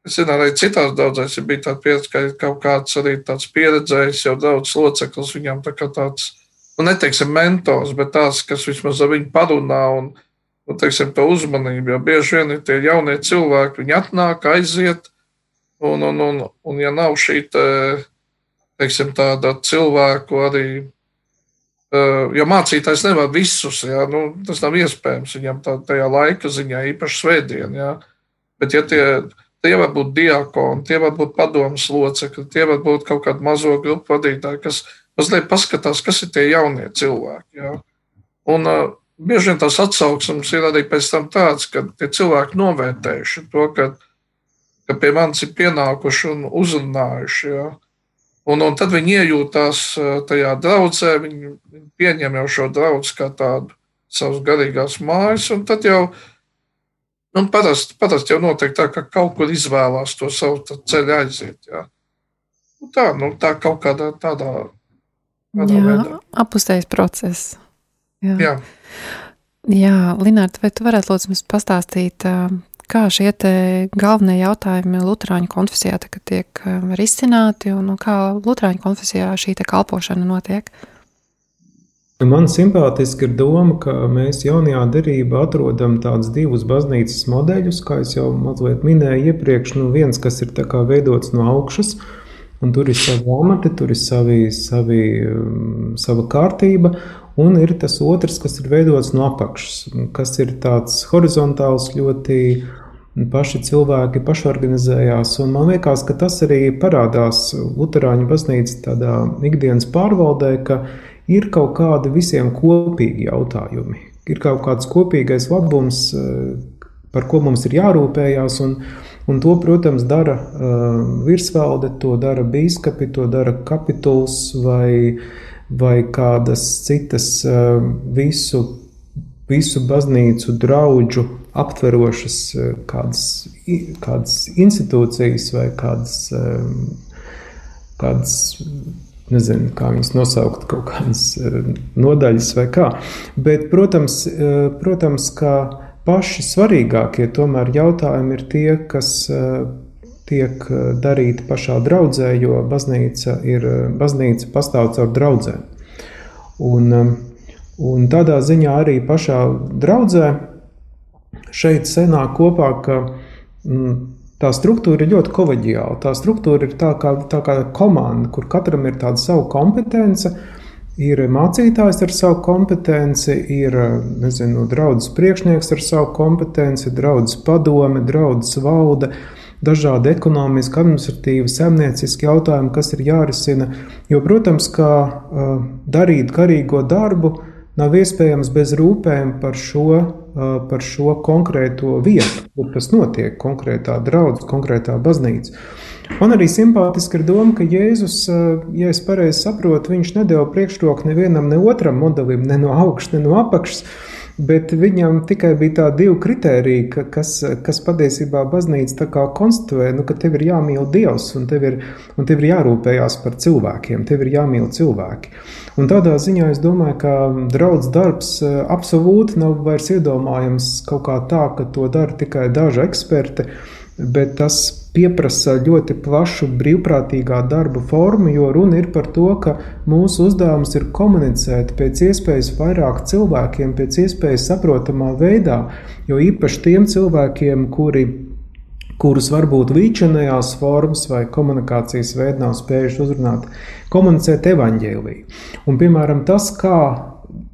zinu, arī citās draudzēs ir bija tāda pieredze, ka kaut kāds arī tāds pieredzējis jau daudz loceklis, viņam tā kā tāds, nu, neteiksim mentors, bet tāds, kas vismaz ar viņu parunā un, nu, teiksim, to uzmanību, jo bieži vien ir tie jaunie cilvēki, viņi atnāk, aiziet, Un, un, un, un ja nav šī te, teiksim, tāda cilvēku arī, jo mācītājs nevar visus, jā, nu, tas nav iespējams viņam tā, tajā laika ziņā, īpaši svētdien, jā. Bet ja tie, tie var būt diakoni, tie var būt padomas locekļi, tie var būt kaut kādi mazo grupu vadītāji, kas mazliet paskatās, kas ir tie jaunie cilvēki. Jā. Un uh, bieži vien tās atsauksmes ir arī pēc tam tāds, ka tie cilvēki novērtējuši to, ka ka pie manis ir pienākuši un uzrunājuši. Ja? Un, un tad viņi iejūtās tajā draudzē, viņi, pieņem jau šo draugu kā tādu savas garīgās mājas, un tad jau nu, parasti, parasti jau notiek tā, ka kaut kur izvēlās to savu ceļu aiziet. Ja? Nu, tā, nu, tā kaut kādā tādā, tādā Jā, veidā. Apustējis process. Jā. Jā. Jā, Linārda, vai tu varētu lūdzu mums pastāstīt, kā šie galvenie jautājumi Lutāņu konfesijā tiek risināti un, un kā Lutāņu konfesijā šī kalpošana notiek? Man simpātiski ir doma, ka mēs jaunajā derībā atrodam tādus divus baznīcas modeļus, kā jau mazliet minēju iepriekš. Nu, viens, kas ir veidots no augšas, un tur ir savi amati, tur ir savi, savi, sava kārtība, un ir tas otrs, kas ir veidots no apakšas, kas ir tāds horizontāls, ļoti paši cilvēki pašorganizējās. Man liekas, ka tas arī parādās Lutāņu baznīcas ikdienas pārvaldē, ka ir kaut kādi visiem kopīgi jautājumi. Ir kaut kāds kopīgais labums, par ko mums ir jārūpējās. Un, un to, protams, dara uh, virsvalde, to dara biskupi, to dara kapituls vai vai kādas citas eh, visu, visu baznīcu draugu aptverošas eh, kādas, kādas institūcijas vai kādas, eh, kādas nezinu, kā viņas nosaukt, kaut kādas nodaļas vai kā. Bet, protams, protams ka paši svarīgākie tomēr jautājumi ir tie, kas tiek eh, darīti pašā draudzē, jo baznīca, ir, eh, baznīca pastāv caur draudzēm. Un, eh, un tādā ziņā arī pašā draudzē šeit senāk kopā, ka mm, tā struktūra ir ļoti koleģiāla. Tā struktūra ir tā kā, tā kā komanda, kur katram ir tāda sava kompetence. Ir mācītājs ar savu kompetenci, ir nezinu, draugs priekšnieks ar savu kompetenci, draugs padome, draugs valde. Dažādi ekonomiski, administratīvi, saimnieciski jautājumi, kas ir jārisina. Jo, protams, kā darīt garīgo darbu, nav iespējams bez rūpēm par šo par šo konkrēto vietu, kur tas notiek, konkrētā draudzene, konkrētā baznīca. Man arī simpātiski ir doma, ka Jēzus, ja es pareizi saprotu, viņš nedēļa priekšroku nevienam, ne otram modelim, ne no augšas, ne no apakšas. Bet viņam tikai bija tādi divi kriteriji, ka, kas, kas patiesībā baznīca konstatē, nu, ka tev ir jāmīl Dievs un tev ir, un tev ir jārūpējās par cilvēkiem, tev ir jāmīl cilvēki. Un tādā ziņā es domāju, ka draudzes darbs eh, absolūti nav vairs iedomājams kaut kā tā, ka to dara tikai daži eksperti, bet tas pieprasa ļoti plašu brīvprātīgā darba formu, jo runa ir par to, ka mūsu uzdevums ir komunicēt pēc iespējas vairāk cilvēkiem, pēc iespējas saprotamā veidā, jo īpaši tiem cilvēkiem, kuri kurus varbūt līdzinājās formas vai komunikācijas veidā nav spējuši uzrunāt, komunicēt evaņģēlīju. Un, piemēram, tas, kā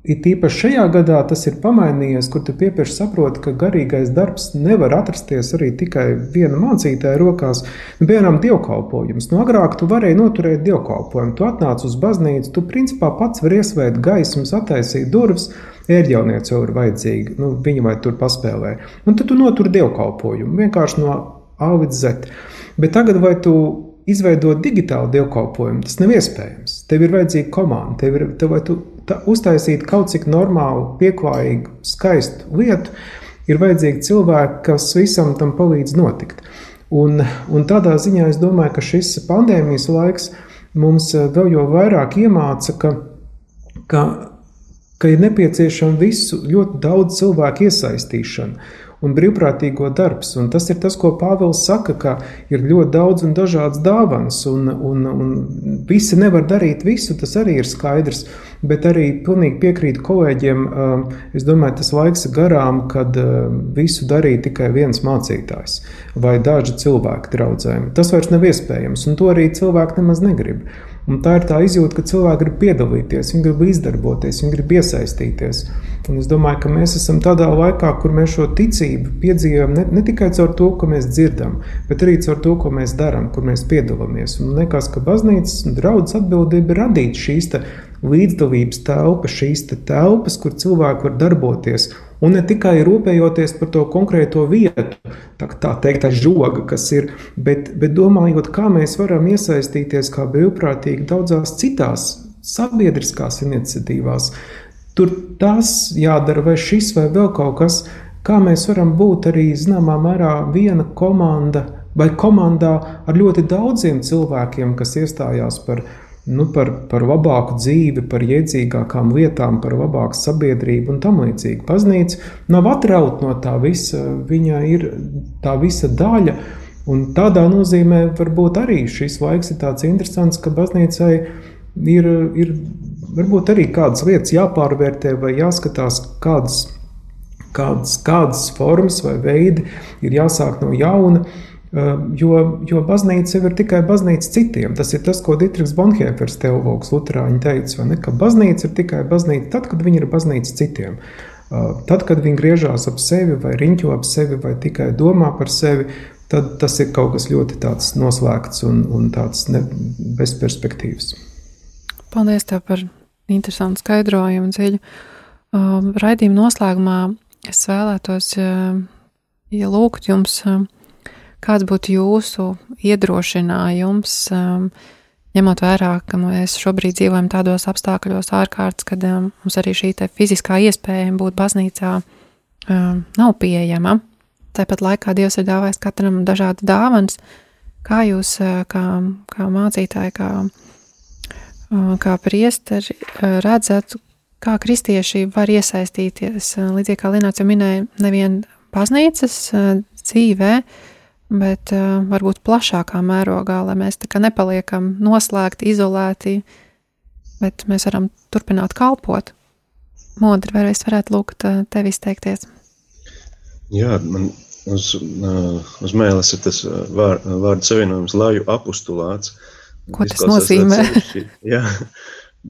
It īpaši šajā gadā tas ir pamainījies, kur tu piepieši saproti, ka garīgais darbs nevar atrasties arī tikai viena mācītāja rokās. Nu, piemēram, dievkalpojums. Nu, agrāk tu varēji noturēt dievkalpojumu. Tu atnāc uz baznīcu, tu principā pats vari iesvērt gaismas, attaisīt durvis. Ērģelniece jau ir vajadzīga, nu, viņa vai tur paspēlē. Un tad tu noturi dievkalpojumu vienkārši no A līdz Z. Bet tagad vai tu izveidot digitālu dievkalpojumu, tas nav iespējams. Tev ir vajadzīga komanda, tev ir, tev, tu ta, uztaisīt kaut cik normālu, pieklājīgu, skaistu lietu, ir vajadzīgi cilvēki, kas visam tam palīdz notikt. Un, un tādā ziņā es domāju, ka šis pandēmijas laiks mums eh, vēl jau vairāk iemāca, ka, ka, ka ir nepieciešama visu ļoti daudz cilvēku iesaistīšana un brīvprātīgo darbs. Un tas ir tas, ko Pāvils saka, ka ir ļoti daudz un dažādas dāvanas, un, un, un visi nevar darīt visu, tas arī ir skaidrs. Bet arī pilnīgi piekrītu kolēģiem. Es domāju, tas laiks ir garām, kad visu darīja tikai viens mācītājs vai daži cilvēki draudzēm. Tas vairs nav iespējams, un to arī cilvēki nemaz negrib. Un tā ir tā izjūta, ka cilvēki grib piedalīties, viņi grib izdarboties, viņi grib iesaistīties. Un es domāju, ka mēs esam tādā laikā, kur mēs šo ticību piedzīvojam ne, ne tikai caur to, ko mēs dzirdam, bet arī caur to, ko mēs darām, kur mēs piedalāmies. Un liekas, ka baznīcas un draudzes atbildība ir radīt šīs līdzdalības telpas, šīs te telpas, kur cilvēki var darboties. Un ne tikai rūpējoties par to konkrēto vietu, tā, tā teikt, tā žoga, kas ir, bet, bet domājot, kā mēs varam iesaistīties kā brīvprātīgi daudzās citās sabiedriskās iniciatīvās. Tur tas jādara, vai šis, vai vēl kaut kas, kā mēs varam būt arī zināmā mērā viena komanda vai komandā ar ļoti daudziem cilvēkiem, kas iestājās par viņu nu, par, par labāku dzīvi, par iedzīgākām lietām, par labāku sabiedrību un tam līdzīgi. Baznīca nav atrauta no tā visa, viņa ir tā visa daļa. Un tādā nozīmē varbūt arī šis laiks ir tāds interesants, ka baznīcai ir, ir varbūt arī kādas lietas jāpārvērtē vai jāskatās, kādas, kādas, kādas formas vai veidi ir jāsāk no jauna. Ehm, jo, jo baznīca jau ir tikai baznīca citiem. Tas ir tas, ko Dietrichs Bonhēfers, teologs, Lutāņi teica, ne, ka baznīca ir tikai baznīca tad, kad viņa ir baznīca citiem. Ehm, tad, kad viņi griežās ap sevi, vai riņķo ap sevi, vai tikai domā par sevi, tad tas ir kaut kas ļoti noslēgts un, un tāds ne, bezperspektīvs. Paldies tev par interesantu skaidrojumu dziļu. Um, raidījuma noslēgumā es vēlētos uh, ielūgt jums. Uh, Kāds būtu jūsu iedrošinājums, um, ņemot vērā, ka mēs šobrīd dzīvojam tādos apstākļos ārkārtas, kad um, mums arī šī fiziskā iespēja būt baznīcā um, nav pieejama. Tāpat laikā Dievs ir dāvājis katram dažādas dāvanas. Kā jūs, uh, kā, kā mācītāji, kā, uh, kā priesteri, uh, redzat, kā kristieši var iesaistīties, līdzīgi kā Lināts jau minēja, nevien baznīcas dzīvē, bet uh, varbūt plašākā mērogā, lai mēs tā kā nepaliekam noslēgti, izolēti, bet mēs varam turpināt kalpot. Modri, vai es varētu lūgt uh, tevi izteikties? Jā, man uz, uh, uz mēles ir tas vār, vārdu savienojums laju apustulāts. Ko tas nozīmē? Jā,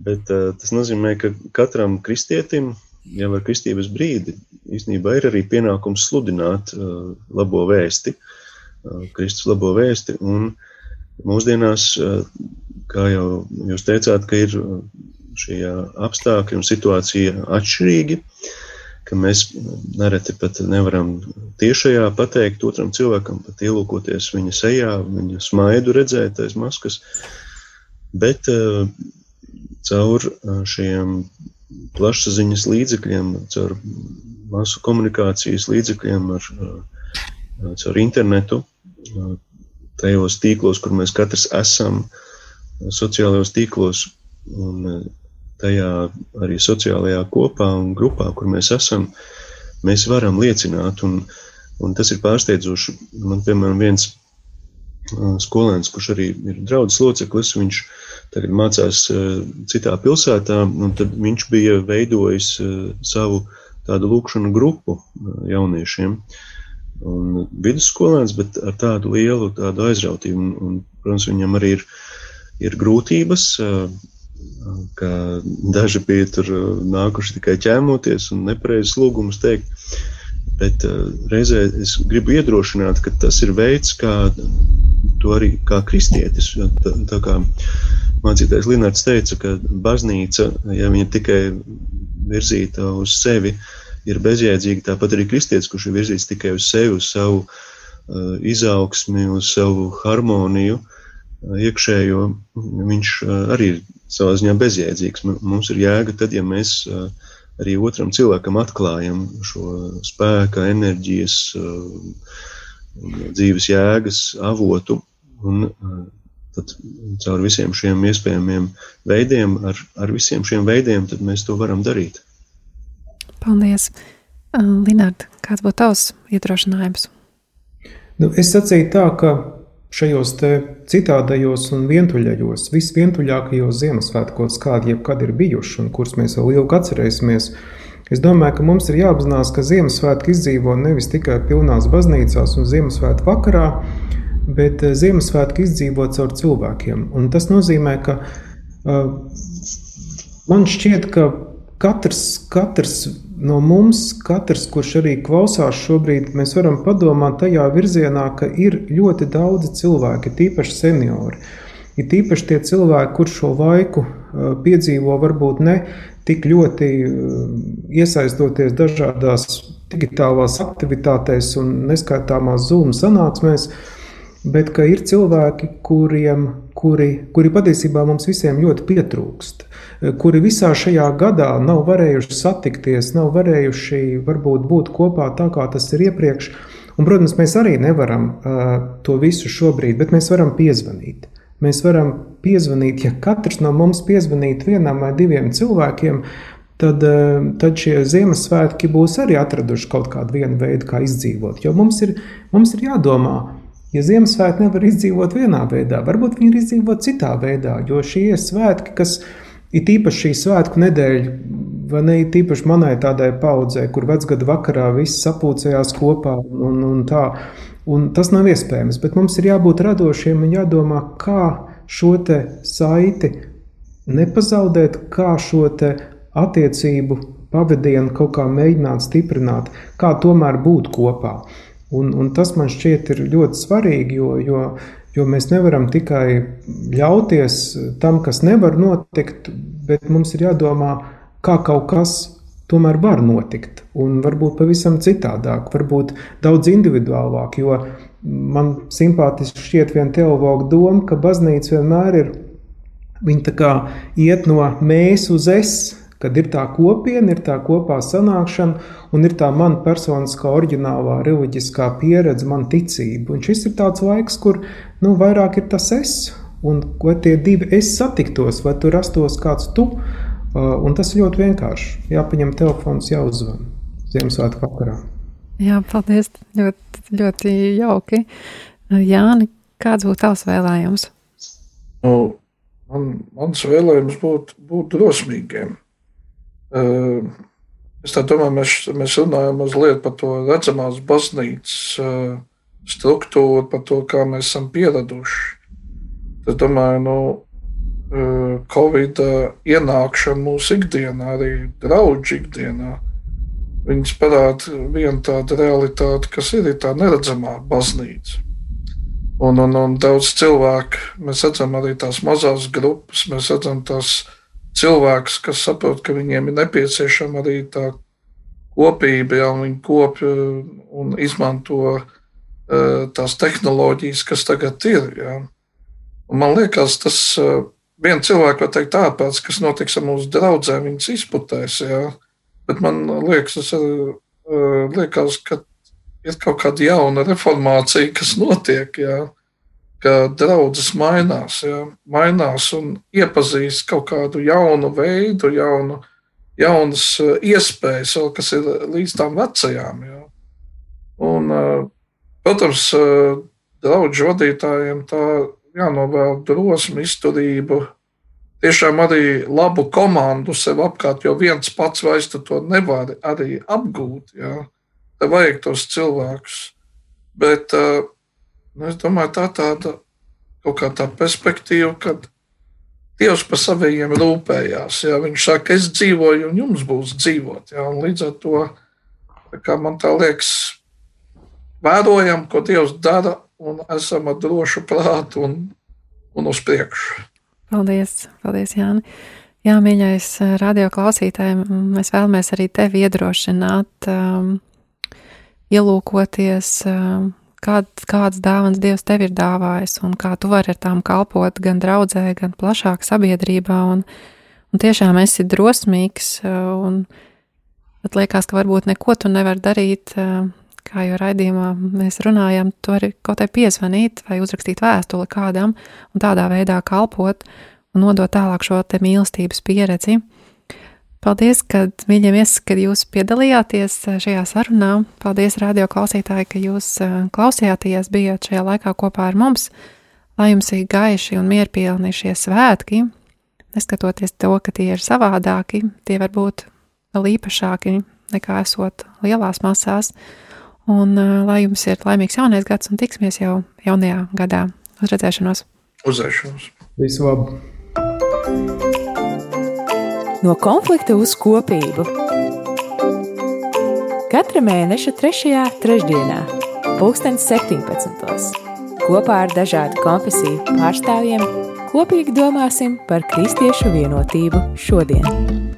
bet tas nozīmē, ka katram kristietim, jau ar kristības brīdi, īstenībā ir arī pienākums sludināt labo vēsti. Uh, Kristus labo vēsti. Un mūsdienās, kā jau jūs teicāt, ka ir šie apstākļi un situācija atšķirīgi, ka mēs nereti pat nevaram tiešajā pateikt otram cilvēkam, pat ielūkoties viņa sejā, viņa smaidu redzēt aiz maskas, bet caur šiem plašsaziņas līdzekļiem, caur masu komunikācijas līdzekļiem, ar, caur internetu, tajos tīklos, kur mēs katrs esam, sociālajos tīklos un tajā arī sociālajā kopā un grupā, kur mēs esam, mēs varam liecināt, un, un tas ir pārsteidzoši. Man, piemēram, viens skolēns, kurš arī ir draudzes loceklis, viņš tagad mācās citā pilsētā, un tad viņš bija veidojis savu tādu lūkšanu grupu jauniešiem. Un vidusskolēns, bet ar tādu lielu tādu aizrautību. Un, un, protams, viņam arī ir, ir grūtības, ka daži bija tur nākuši tikai ķēmoties un nepareizes lūgumus teikt. Bet reizē es gribu iedrošināt, ka tas ir veids, kā to arī kā kristietis. Tā, tā kā mācītājs Linārds teica, ka baznīca, ja viņa tikai virzīta uz sevi, ir bezjēdzīga, tāpat arī kristietis, kurš ir virzīts tikai uz sevi, uz savu uh, izaugsmi, uz savu harmoniju, uh, iekšējo, viņš uh, arī ir savā ziņā bezjēdzīgs. Mums ir jēga tad, ja mēs uh, arī otram cilvēkam atklājam šo spēka, enerģijas, uh, dzīves jēgas avotu. Un, uh, tad caur visiem šiem iespējamiem veidiem, ar, ar visiem šiem veidiem, mēs to varam darīt. Paldies! Linārd, kāds būtu tavs iedrošinājums? Nu, es sacīju tā, ka šajos citādajos un vientuļajos, visvientuļākajos Ziemassvētkos, kādi jebkad ir bijuši un kurus mēs vēl ilgi atcerēsimies, es domāju, ka mums ir jāapzinās, ka Ziemassvētki izdzīvo nevis tikai pilnās baznīcās un Ziemassvētku vakarā, bet Ziemassvētki izdzīvo caur cilvēkiem. Un tas nozīmē, ka uh, man šķiet, ka katrs, katrs no mums, katrs, kurš arī klausās šobrīd, mēs varam padomāt tajā virzienā, ka ir ļoti daudzi cilvēki, tīpaši seniori. Ir tīpaši tie cilvēki, kurš šo laiku piedzīvo varbūt ne tik ļoti iesaistoties dažādās digitālās aktivitātēs un neskaitāmās zūmu sanāksmēs, bet ka ir cilvēki, kuriem, kuri, kuri patiesībā mums visiem ļoti pietrūkst kuri visā šajā gadā nav varējuši satikties, nav varējuši varbūt būt kopā tā, kā tas ir iepriekš. Un, protams, mēs arī nevaram uh, to visu šobrīd, bet mēs varam piezvanīt. Mēs varam piezvanīt, ja katrs no mums piezvanīt vienam vai diviem cilvēkiem, tad, tad šie Ziemassvētki būs arī atraduši kaut kādu veidu, kā izdzīvot. Jo mums ir, mums ir jādomā, ja Ziemassvētki nevar izdzīvot vienā veidā, varbūt viņi ir izdzīvot citā veidā, jo šie ir svētki, kas ir It īpaši šī svētku nedēļa, vai ne īpaši manai tādai paudzei, kur vecgada vakarā viss sapulcējās kopā un, un tā. Un tas nav iespējams, bet mums ir jābūt radošiem un jādomā, kā šo saiti nepazaudēt, kā šo attiecību pavadienu kaut kā mēģināt stiprināt, kā tomēr būt kopā. Un, un tas man šķiet ļoti svarīgi, jo, jo Jo mēs nevaram tikai ļauties tam, kas nevar notikt, bet mums ir jādomā, kā kaut kas tomēr var notikt. Un varbūt pavisam citādāk, varbūt daudz individuālāk. Jo man simpātiski šķiet viena teologa doma, ka baznīca vienmēr ir. Viņa tā kā iet no mēs uz es, kad ir tā kopiena, ir tā kopā sanākšana, un ir tā mana personiskā, oriģinālā, reliģiskā pieredze, man ticība. Un šis ir tāds laiks, kur nu, vairāk ir tas es, un vai tie divi es satiktos, vai tur rastos kāds tu. Uh, un tas ļoti vienkārši. Jāpaņem telefons, jāuzzvan Ziemassvētku vakarā. Jā, paldies. Ļoti, ļoti jauki. Jāni, kāds būtu tavs vēlējums? Nu, man, mans vēlējums būtu būt drosmīgiem. Es domāju, mēs, mēs runājam mazliet par to redzamās baznīcas struktūru, par to, kā mēs esam pieraduši. Es domāju, nu, Covid ienākšana mūsu ikdienā, arī draugu ikdienā, viņas parāda vienu tādu realitāti, kas ir tā neredzamā baznīca. Un, un, un daudz cilvēku, mēs redzam arī tās mazās grupas, mēs redzam tās cilvēkus, kas saprot, ka viņiem ir nepieciešama arī tā kopība, ja viņi kopja un izmanto tās tehnoloģijas, kas tagad ir. Ja. Man liekas, tas viens cilvēks var teikt, tāpēc, kas notiks ar mūsu draugiem, viņas izputēs. Ja. Bet man liekas, tas liekas, ka ir kaut kāda jauna reformācija, kas notiek. Ja ka draudzes mainās, ja, mainās un iepazīst kaut kādu jaunu veidu, jaunu, jaunas iespējas, kas ir līdz tām vecajām. Ja. Un, protams, draugu vadītājiem tā jānovēl drosmi, izturību, tiešām arī labu komandu sev apkārt, jo viens pats vairs to nevar arī apgūt. Ja. Tev vajag tos cilvēkus. Bet uh, nu, es domāju, tā tāda kaut kā tā perspektīva, kad Dievs par saviem rūpējās. Jā. Viņš saka, es dzīvoju, un jums būs dzīvot. Jā. Un līdz ar to man tā liekas, vērojam, ko Dievs dara, un esam ar drošu prātu un, un uz priekšu. Paldies, paldies Jāni. Jā, mīļais eh, radio klausītājiem, mēs vēlamies arī tevi iedrošināt, um, ielūkoties um, kād, kādas dāvanas Dievs tev ir dāvājis un kā tu vari ar tām kalpot gan draudzē, gan plašāk sabiedrībā. Un, un tiešām esi drosmīgs un pat liekas, ka varbūt neko tu nevar darīt. Kā jau raidījumā mēs runājam, tu vari kaut kā piezvanīt vai uzrakstīt vēstuli kādam un tādā veidā kalpot un nodot tālāk šo mīlestības pieredzi. Paldies, ka mīļamies, kad jūs piedalījāties eh, šajā sarunā. Paldies, radio klausītāji, ka jūs eh, klausījāties, bijāt šajā laikā kopā ar mums. Lai jums ir gaiši un mierpilni šie svētki, neskatoties to, ka tie ir savādāki, tie var būt vēl īpašāki nekā esot lielās masās. Un eh, lai jums ir laimīgs jaunais gads un tiksimies jau jaunajā gadā. Uz redzēšanos! Uz redzēšanos! Visu labu! No konflikta uz kopību. Katra mēneša 3. trešdienā, 2017. kopā ar dažādu konfesiju pārstāvjiem kopīgi domāsim par kristiešu vienotību šodien.